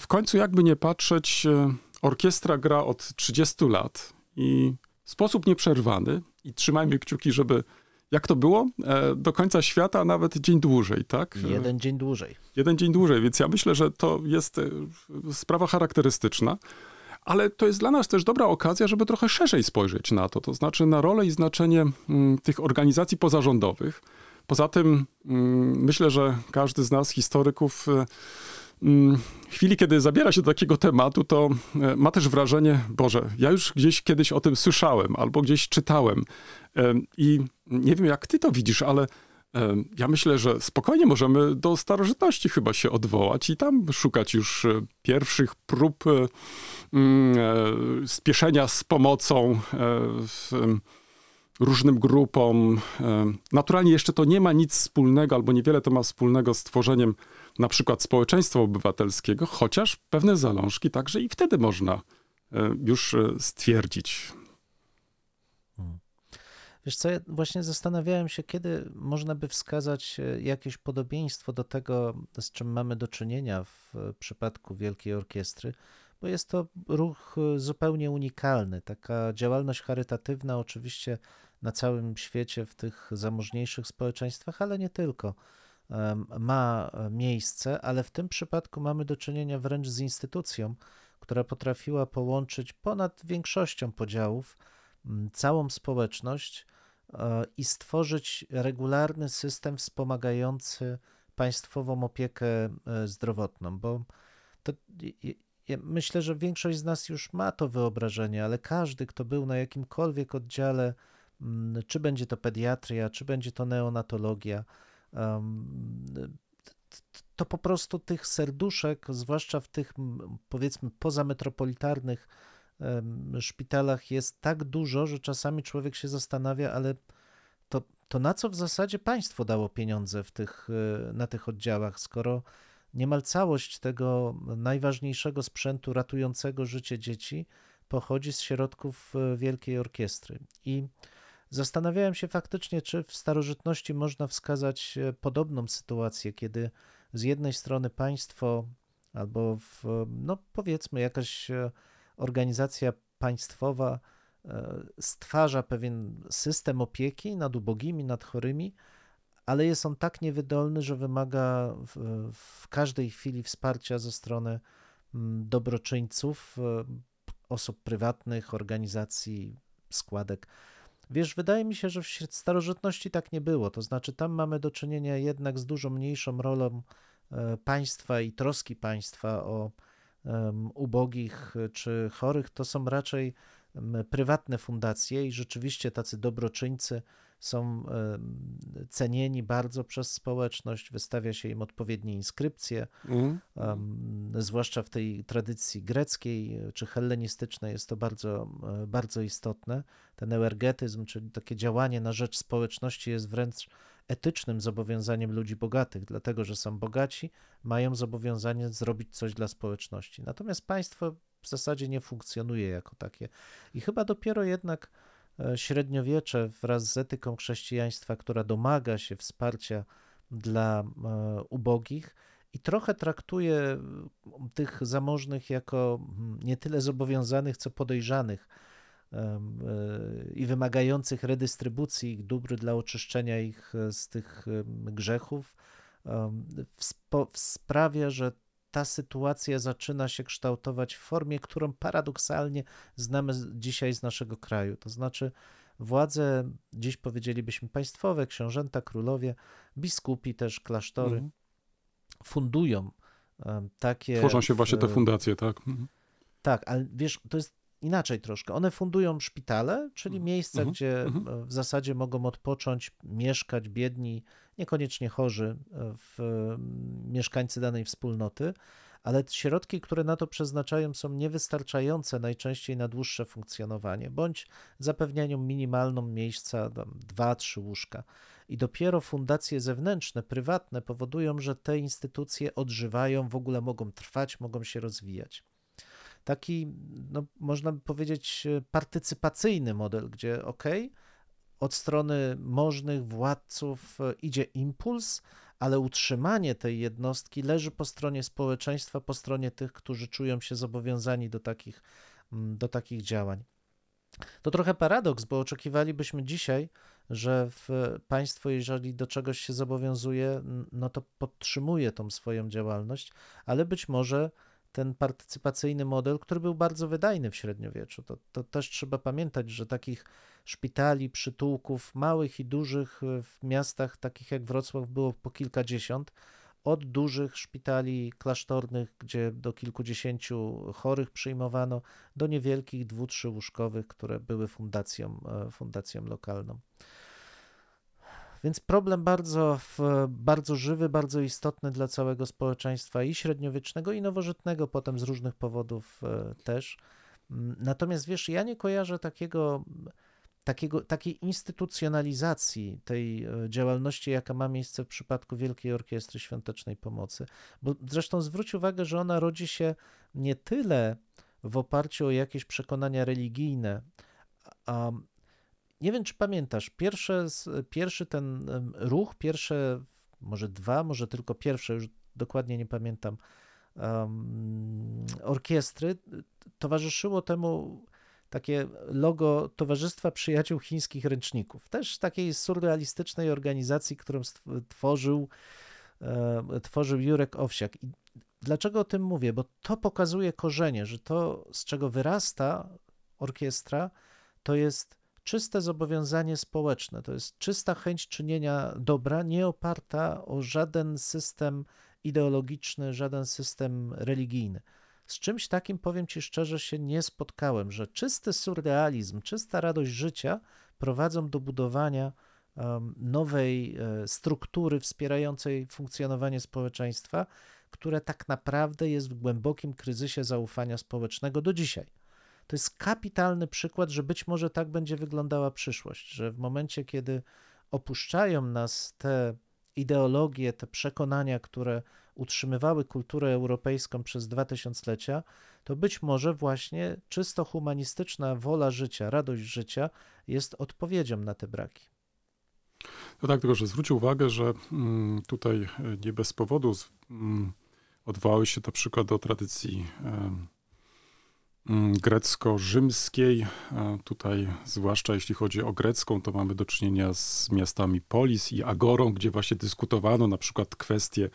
W końcu jakby nie patrzeć, orkiestra gra od 30 lat i w sposób nieprzerwany i trzymajmy kciuki, żeby jak to było? E, Do końca świata, nawet dzień dłużej, tak? E, Jeden dzień dłużej. jeden dzień dłużej, więc ja myślę, że to jest e, sprawa charakterystyczna. Ale to jest dla nas też dobra okazja, żeby trochę szerzej spojrzeć na to, to znaczy na rolę i znaczenie mm, tych organizacji pozarządowych. Poza tym mm, myślę, że każdy z nas, historyków, mm, chwili, kiedy zabiera się do takiego tematu, to e, ma też wrażenie, Boże, ja już gdzieś kiedyś o tym słyszałem albo gdzieś czytałem. Em, I nie wiem, jak ty to widzisz, ale ja myślę, że spokojnie możemy do starożytności chyba się odwołać i tam szukać już e, pierwszych prób e, mm, spieszenia z pomocą w, różnym grupom. Naturalnie jeszcze to nie ma nic wspólnego, albo niewiele to ma wspólnego z tworzeniem na przykład społeczeństwa obywatelskiego, chociaż pewne zalążki także i wtedy można e, już e, stwierdzić. Wiesz co, ja właśnie zastanawiałem się, kiedy można by wskazać e, jakieś podobieństwo do tego, z czym mamy do czynienia w przypadku Wielkiej Orkiestry, bo jest to ruch zupełnie unikalny. Taka działalność charytatywna, oczywiście na całym świecie, w tych zamożniejszych społeczeństwach, ale nie tylko, ma miejsce, ale w tym przypadku mamy do czynienia wręcz z instytucją, która potrafiła połączyć ponad większością podziałów całą społeczność e, i stworzyć regularny system wspomagający państwową opiekę e, zdrowotną, bo to, ja myślę, że większość z nas już ma to wyobrażenie, ale każdy, kto był na jakimkolwiek oddziale, czy będzie to pediatria, czy będzie to neonatologia, to po prostu tych serduszek, zwłaszcza w tych powiedzmy pozametropolitarnych szpitalach jest tak dużo, że czasami człowiek się zastanawia, ale to, to na co w zasadzie państwo dało pieniądze w tych, e, na tych oddziałach, skoro niemal całość tego najważniejszego sprzętu ratującego życie dzieci pochodzi z środków e, Wielkiej Orkiestry. I zastanawiałem się faktycznie, czy w starożytności można wskazać e, podobną sytuację, kiedy z jednej strony państwo albo w, no powiedzmy jakaś e, organizacja państwowa e, stwarza pewien system opieki nad ubogimi, nad chorymi, ale jest on tak niewydolny, że wymaga w, w każdej chwili wsparcia ze strony mm, dobroczyńców, osób prywatnych, organizacji, składek. Wiesz, wydaje mi się, że w starożytności tak nie było. To znaczy, tam mamy do czynienia jednak z dużo mniejszą rolą e, państwa i troski państwa o ubogich czy chorych. To są raczej prywatne fundacje i rzeczywiście tacy dobroczyńcy są cenieni bardzo przez społeczność, wystawia się im odpowiednie inskrypcje, em, zwłaszcza w tej tradycji greckiej czy hellenistycznej jest to bardzo, bardzo istotne. Ten euergetyzm, czyli takie działanie na rzecz społeczności jest wręcz etycznym zobowiązaniem ludzi bogatych, dlatego że są bogaci, mają zobowiązanie zrobić coś dla społeczności. Natomiast państwo w zasadzie nie funkcjonuje jako takie. I chyba dopiero jednak średniowiecze wraz z etyką chrześcijaństwa, która domaga się wsparcia dla e, ubogich i trochę traktuje tych zamożnych jako nie tyle zobowiązanych, co podejrzanych em, e, i wymagających redystrybucji ich dóbr dla oczyszczenia ich e, z tych grzechów, sprawia, że ta sytuacja zaczyna się kształtować w formie, którą paradoksalnie znamy dzisiaj z naszego kraju. To znaczy, władze, dziś powiedzielibyśmy państwowe, książęta, królowie, biskupi, też klasztory, Mhm. fundują takie. Tworzą się właśnie te fundacje, tak? Mhm. tak, ale wiesz, to jest inaczej troszkę. One fundują szpitale, czyli miejsca, mhm, gdzie mhm. e, w zasadzie mogą odpocząć, mieszkać biedni, niekoniecznie chorzy e, w, m, mieszkańcy danej wspólnoty, ale środki, które na to przeznaczają, są niewystarczające najczęściej na dłuższe funkcjonowanie, bądź zapewniają minimalną miejsca, dwa, trzy łóżka. I dopiero fundacje zewnętrzne, prywatne powodują, że te instytucje odżywają, w ogóle mogą trwać, mogą się rozwijać taki, no, można by powiedzieć, e, partycypacyjny model, gdzie ok, od strony możnych władców e, idzie impuls, ale utrzymanie tej jednostki leży po stronie społeczeństwa, po stronie tych, którzy czują się zobowiązani do takich, do takich działań. To trochę paradoks, bo oczekiwalibyśmy dzisiaj, że w państwo, jeżeli do czegoś się zobowiązuje, no to podtrzymuje tą swoją działalność, ale być może ten partycypacyjny model, który był bardzo wydajny w średniowieczu. To, to też trzeba pamiętać, że takich szpitali, przytułków, małych i dużych e, w miastach takich jak Wrocław było po kilkadziesiąt. od dużych szpitali klasztornych, gdzie do kilkudziesięciu chorych przyjmowano, do niewielkich dwu, trzy łóżkowych, które były fundacją, e, fundacją lokalną. Więc problem bardzo, bardzo żywy, bardzo istotny dla całego społeczeństwa i średniowiecznego, i nowożytnego, potem z różnych powodów e, też. Mm, Natomiast wiesz, ja nie kojarzę takiego, takiego, takiej instytucjonalizacji tej e, działalności, jaka ma miejsce w przypadku Wielkiej Orkiestry Świątecznej Pomocy. Bo zresztą zwróć uwagę, że ona rodzi się nie tyle w oparciu o jakieś przekonania religijne, a nie wiem, czy pamiętasz, pierwsze, pierwszy ten ruch, pierwsze, może dwa, może tylko pierwsze, już dokładnie nie pamiętam, em, orkiestry, towarzyszyło temu takie logo Towarzystwa Przyjaciół Chińskich Ręczników. Też takiej surrealistycznej organizacji, którą tworzył, e, tworzył Jurek Owsiak. I dlaczego o tym mówię? Bo to pokazuje korzenie, że to, z czego wyrasta orkiestra, to jest czyste zobowiązanie społeczne, to jest czysta chęć czynienia dobra, nie oparta o żaden system ideologiczny, żaden system religijny. Z czymś takim, powiem Ci szczerze, się nie spotkałem, że czysty surrealizm, czysta radość życia prowadzą do budowania nowej e, struktury wspierającej funkcjonowanie społeczeństwa, które tak naprawdę jest w głębokim kryzysie zaufania społecznego do dzisiaj. To jest kapitalny przykład, że być może tak będzie wyglądała przyszłość, że w momencie, kiedy opuszczają nas te ideologie, te przekonania, które utrzymywały kulturę europejską przez dwa tysiąclecia, to być może właśnie czysto humanistyczna wola życia, radość życia jest odpowiedzią na te braki. No tak, tylko że zwróć uwagę, że mm, tutaj nie bez powodu mm, odwołały się na przykład do tradycji grecko-rzymskiej. E, Tutaj, zwłaszcza jeśli chodzi o grecką, to mamy do czynienia z miastami Polis i Agorą, gdzie właśnie dyskutowano na przykład kwestie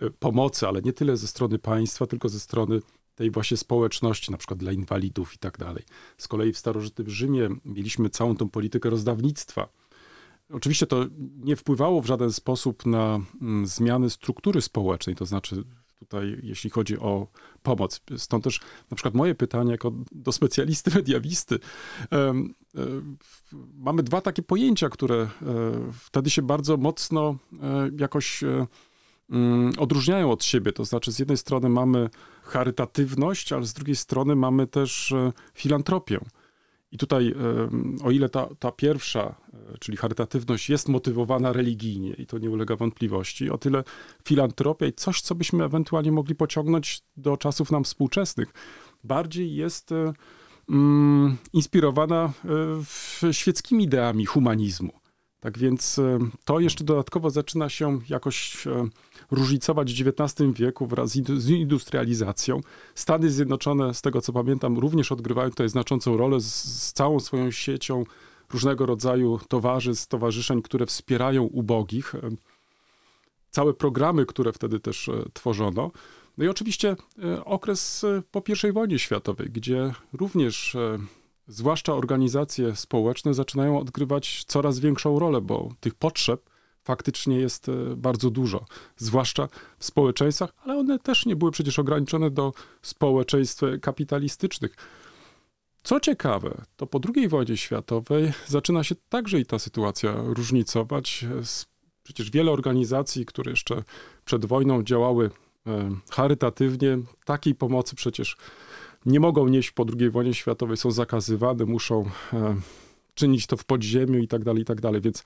e, pomocy, ale nie tyle ze strony państwa, tylko ze strony tej właśnie społeczności, na przykład dla inwalidów i tak dalej. Z kolei w starożytnym Rzymie mieliśmy całą tą politykę rozdawnictwa. Oczywiście to nie wpływało w żaden sposób na mm, zmiany struktury społecznej, to znaczy tutaj, jeśli chodzi o pomoc. Stąd też na przykład moje pytanie jako do specjalisty, (laughs) mediawisty. E, Mamy dwa takie pojęcia, które e, wtedy się bardzo mocno e, jakoś mm, odróżniają od siebie. To znaczy, z jednej strony mamy charytatywność, ale z drugiej strony mamy też filantropię. I tutaj, o ile ta, ta pierwsza, e, czyli charytatywność, jest motywowana religijnie i to nie ulega wątpliwości, o tyle filantropia i coś, co byśmy ewentualnie mogli pociągnąć do czasów nam współczesnych, bardziej jest mm, inspirowana e, świeckimi ideami humanizmu. Tak więc e, to jeszcze dodatkowo zaczyna się jakoś e, różnicować w XIX wieku wraz z indu- z industrializacją. Stany Zjednoczone, z tego co pamiętam, również odgrywają tutaj znaczącą rolę z, z całą swoją siecią różnego rodzaju towarzystw, stowarzyszeń, które wspierają ubogich. E, Całe programy, które wtedy też tworzono. No i oczywiście okres po I wojnie światowej, gdzie również zwłaszcza organizacje społeczne zaczynają odgrywać coraz większą rolę, bo tych potrzeb faktycznie jest e, bardzo dużo, zwłaszcza w społeczeństwach, ale one też nie były przecież ograniczone do społeczeństw e, kapitalistycznych. Co ciekawe, to po II wojnie światowej zaczyna się także i ta sytuacja różnicować. Przecież wiele organizacji, które jeszcze przed wojną działały e, charytatywnie, takiej pomocy przecież nie mogą nieść po II wojnie światowej, są zakazywane, muszą e, czynić to w podziemiu i tak dalej, i tak dalej. Więc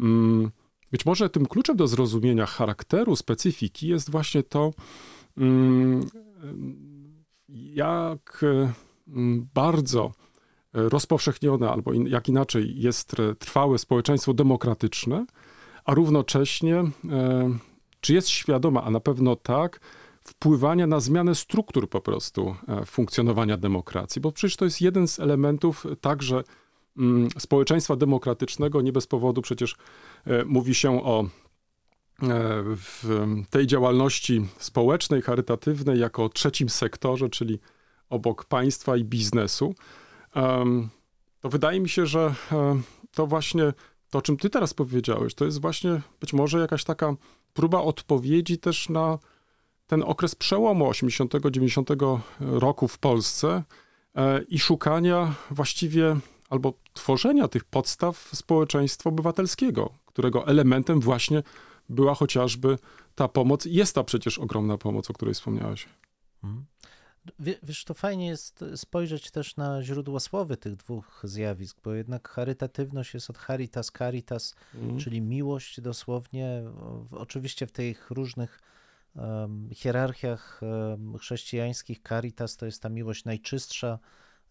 mm, być może tym kluczem do zrozumienia charakteru, specyfiki jest właśnie to, mm, jak e, mm, bardzo rozpowszechnione, albo jak inaczej jest trwałe społeczeństwo demokratyczne, a równocześnie e, czy jest świadoma, a na pewno tak, wpływania na zmianę struktur po prostu e, funkcjonowania demokracji, bo przecież to jest jeden z elementów także mm, społeczeństwa demokratycznego. Nie bez powodu przecież e, mówi się o e, w tej działalności społecznej, charytatywnej jako trzecim sektorze, czyli obok państwa i biznesu. To wydaje mi się, że to właśnie to, o czym ty teraz powiedziałeś, to jest właśnie być może jakaś taka próba odpowiedzi też na ten okres przełomu 80-90 roku w Polsce e, i szukania właściwie albo tworzenia tych podstaw społeczeństwa obywatelskiego, którego elementem właśnie była chociażby ta pomoc. Jest ta przecież ogromna pomoc, o której wspomniałeś. Mhm. Wie, wiesz, to fajnie jest spojrzeć też na źródło słowy tych dwóch zjawisk, bo jednak charytatywność jest od caritas caritas, Mhm. czyli miłość dosłownie. Oczywiście w tych różnych hierarchiach chrześcijańskich caritas to jest ta miłość najczystsza,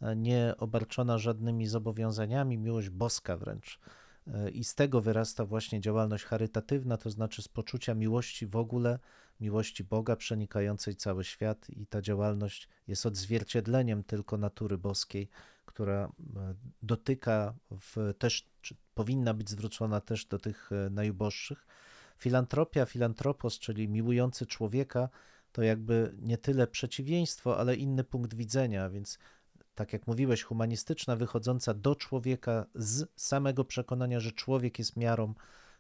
e, nie obarczona żadnymi zobowiązaniami, miłość boska wręcz. E, I z tego wyrasta właśnie działalność charytatywna, to znaczy z poczucia miłości w ogóle, miłości Boga przenikającej cały świat, i ta działalność jest odzwierciedleniem tylko natury boskiej, która e, dotyka w, też, czy powinna być zwrócona też do tych najuboższych. Filantropia, filantropos, czyli miłujący człowieka, to jakby nie tyle przeciwieństwo, ale inny punkt widzenia, więc tak jak mówiłeś, humanistyczna, wychodząca do człowieka z samego przekonania, że człowiek jest miarą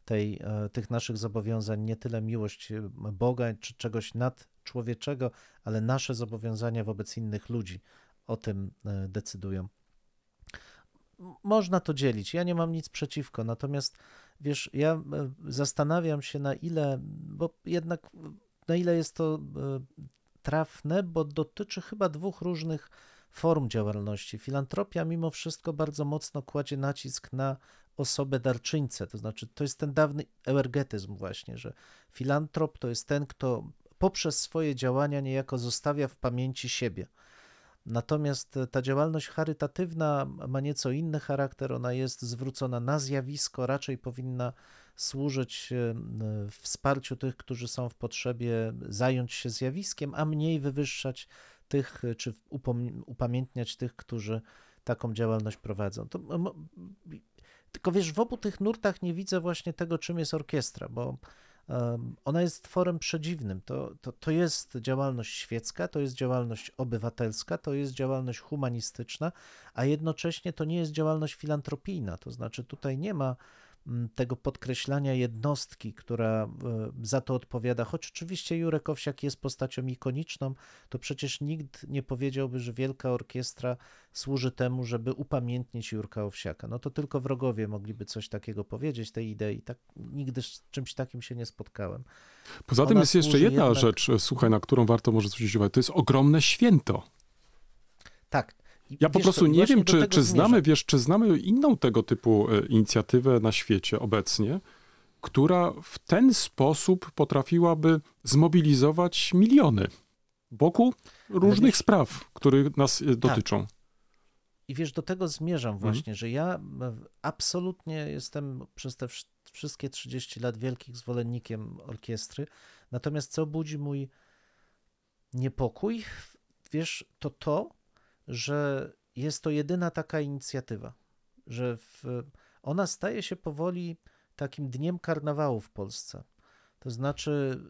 tej, e, tych naszych zobowiązań, nie tyle miłość e, Boga czy czegoś nadczłowieczego, ale nasze zobowiązania wobec innych ludzi o tym e, decydują. Można to dzielić, ja nie mam nic przeciwko, natomiast wiesz, ja zastanawiam się na ile, bo jednak na ile jest to trafne, bo dotyczy chyba dwóch różnych form działalności. Filantropia mimo wszystko bardzo mocno kładzie nacisk na osobę darczyńcę, to znaczy to jest ten dawny euergetyzm właśnie, że filantrop to jest ten, kto poprzez swoje działania niejako zostawia w pamięci siebie. Natomiast ta działalność charytatywna ma nieco inny charakter, ona jest zwrócona na zjawisko, raczej powinna służyć e, wsparciu tych, którzy są w potrzebie, zająć się zjawiskiem, a mniej wywyższać tych, czy upamiętniać tych, którzy taką działalność prowadzą. To, tylko wiesz, w obu tych nurtach nie widzę właśnie tego, czym jest orkiestra, bo ona jest tworem przedziwnym. To, to, to jest działalność świecka, to jest działalność obywatelska, to jest działalność humanistyczna, a jednocześnie to nie jest działalność filantropijna. To znaczy tutaj nie ma tego podkreślania jednostki, która e, za to odpowiada, choć oczywiście Jurek Owsiak jest postacią ikoniczną, to przecież nikt nie powiedziałby, że Wielka Orkiestra służy temu, żeby upamiętnić Jurka Owsiaka. No to tylko wrogowie mogliby coś takiego powiedzieć, tej idei. Tak, nigdy z czymś takim się nie spotkałem. Poza tym Ona jest jeszcze jedna jednak- rzecz, e, słuchaj, na którą warto może zwrócić uwagę. To jest ogromne święto. Tak. Ja po wiesz prostu co, nie wiem, czy, czy znamy, wiesz, czy znamy inną tego typu e, inicjatywę na świecie obecnie, która w ten sposób potrafiłaby zmobilizować miliony wokół różnych wiesz- Tak. spraw, które nas e, dotyczą. I wiesz, do tego zmierzam Mhm. właśnie, że ja absolutnie jestem przez te wsz- wszystkie 30 lat wielkim zwolennikiem orkiestry. Natomiast co budzi mój niepokój, wiesz, to to, że jest to jedyna taka inicjatywa, że w, ona staje się powoli takim dniem karnawału w Polsce. To znaczy,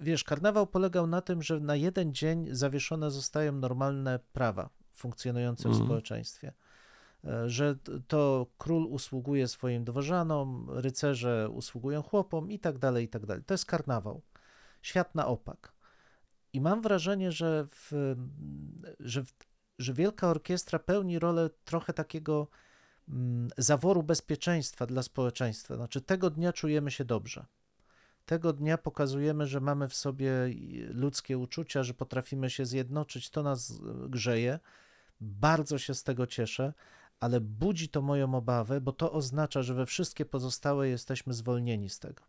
wiesz, karnawał polegał na tym, że na jeden dzień zawieszone zostają normalne prawa funkcjonujące w Mhm. społeczeństwie. E, Że to król usługuje swoim dworzanom, rycerze usługują chłopom i tak dalej, i tak dalej. To jest karnawał. Świat na opak. I mam wrażenie, że, w, że, w, że Wielka Orkiestra pełni rolę trochę takiego mm, zaworu bezpieczeństwa dla społeczeństwa. Znaczy, tego dnia czujemy się dobrze. Tego dnia pokazujemy, że mamy w sobie ludzkie uczucia, że potrafimy się zjednoczyć. To nas e, grzeje. Bardzo się z tego cieszę, ale budzi to moją obawę, bo to oznacza, że we wszystkie pozostałe jesteśmy zwolnieni z tego.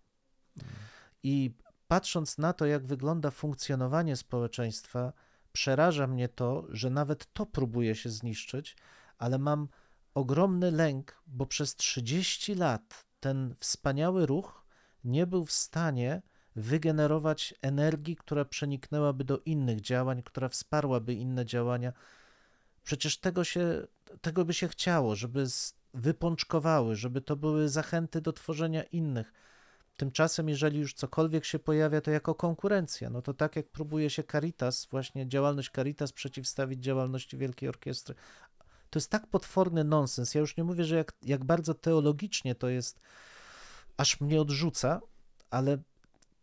I patrząc na to, jak wygląda funkcjonowanie społeczeństwa, przeraża mnie to, że nawet to próbuje się zniszczyć, ale mam ogromny lęk, bo przez 30 lat ten wspaniały ruch nie był w stanie wygenerować energii, która przeniknęłaby do innych działań, która wsparłaby inne działania. Przecież tego, się, tego by się chciało, żeby wypączkowały, żeby to były zachęty do tworzenia innych. Tymczasem, jeżeli już cokolwiek się pojawia, to jako konkurencja. No to tak jak próbuje się Caritas, właśnie działalność Caritas przeciwstawić działalności Wielkiej Orkiestry. To jest tak potworny nonsens. Ja już nie mówię, że jak, jak bardzo teologicznie to jest, aż mnie odrzuca, ale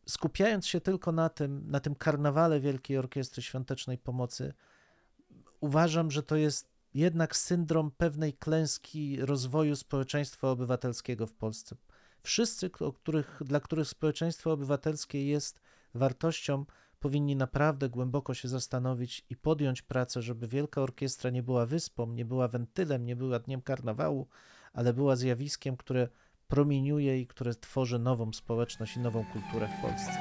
skupiając się tylko na tym, na tym karnawale Wielkiej Orkiestry Świątecznej Pomocy, uważam, że to jest jednak syndrom pewnej klęski rozwoju społeczeństwa obywatelskiego w Polsce. Wszyscy, których, dla których społeczeństwo obywatelskie jest wartością, powinni naprawdę głęboko się zastanowić i podjąć pracę, żeby Wielka Orkiestra nie była wyspą, nie była wentylem, nie była dniem karnawału, ale była zjawiskiem, które promieniuje i które tworzy nową społeczność i nową kulturę w Polsce.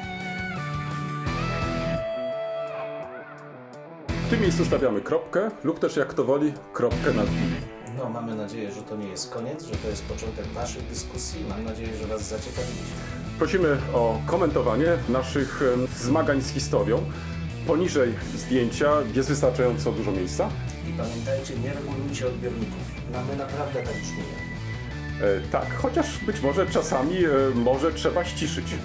W tym miejscu stawiamy kropkę lub też jak kto woli, kropkę nad i. Mamy nadzieję, że to nie jest koniec, że to jest początek Waszych dyskusji. Mam nadzieję, że Was zaciekawiliśmy. Prosimy o komentowanie naszych zmagań z historią. Poniżej zdjęcia jest wystarczająco dużo miejsca. I pamiętajcie, nie regulujcie odbiorników. No, my naprawdę tak brzmimy. E, tak, chociaż być może czasami e, może trzeba ściszyć. (laughs)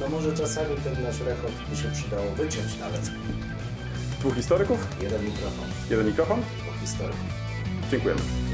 No może czasami ten nasz rechot by się przydało wyciąć nawet. Dwóch historyków, Jeden mikrofon, jeden mikrofon. dwóch historyków. Dziękujemy. Dziękuję.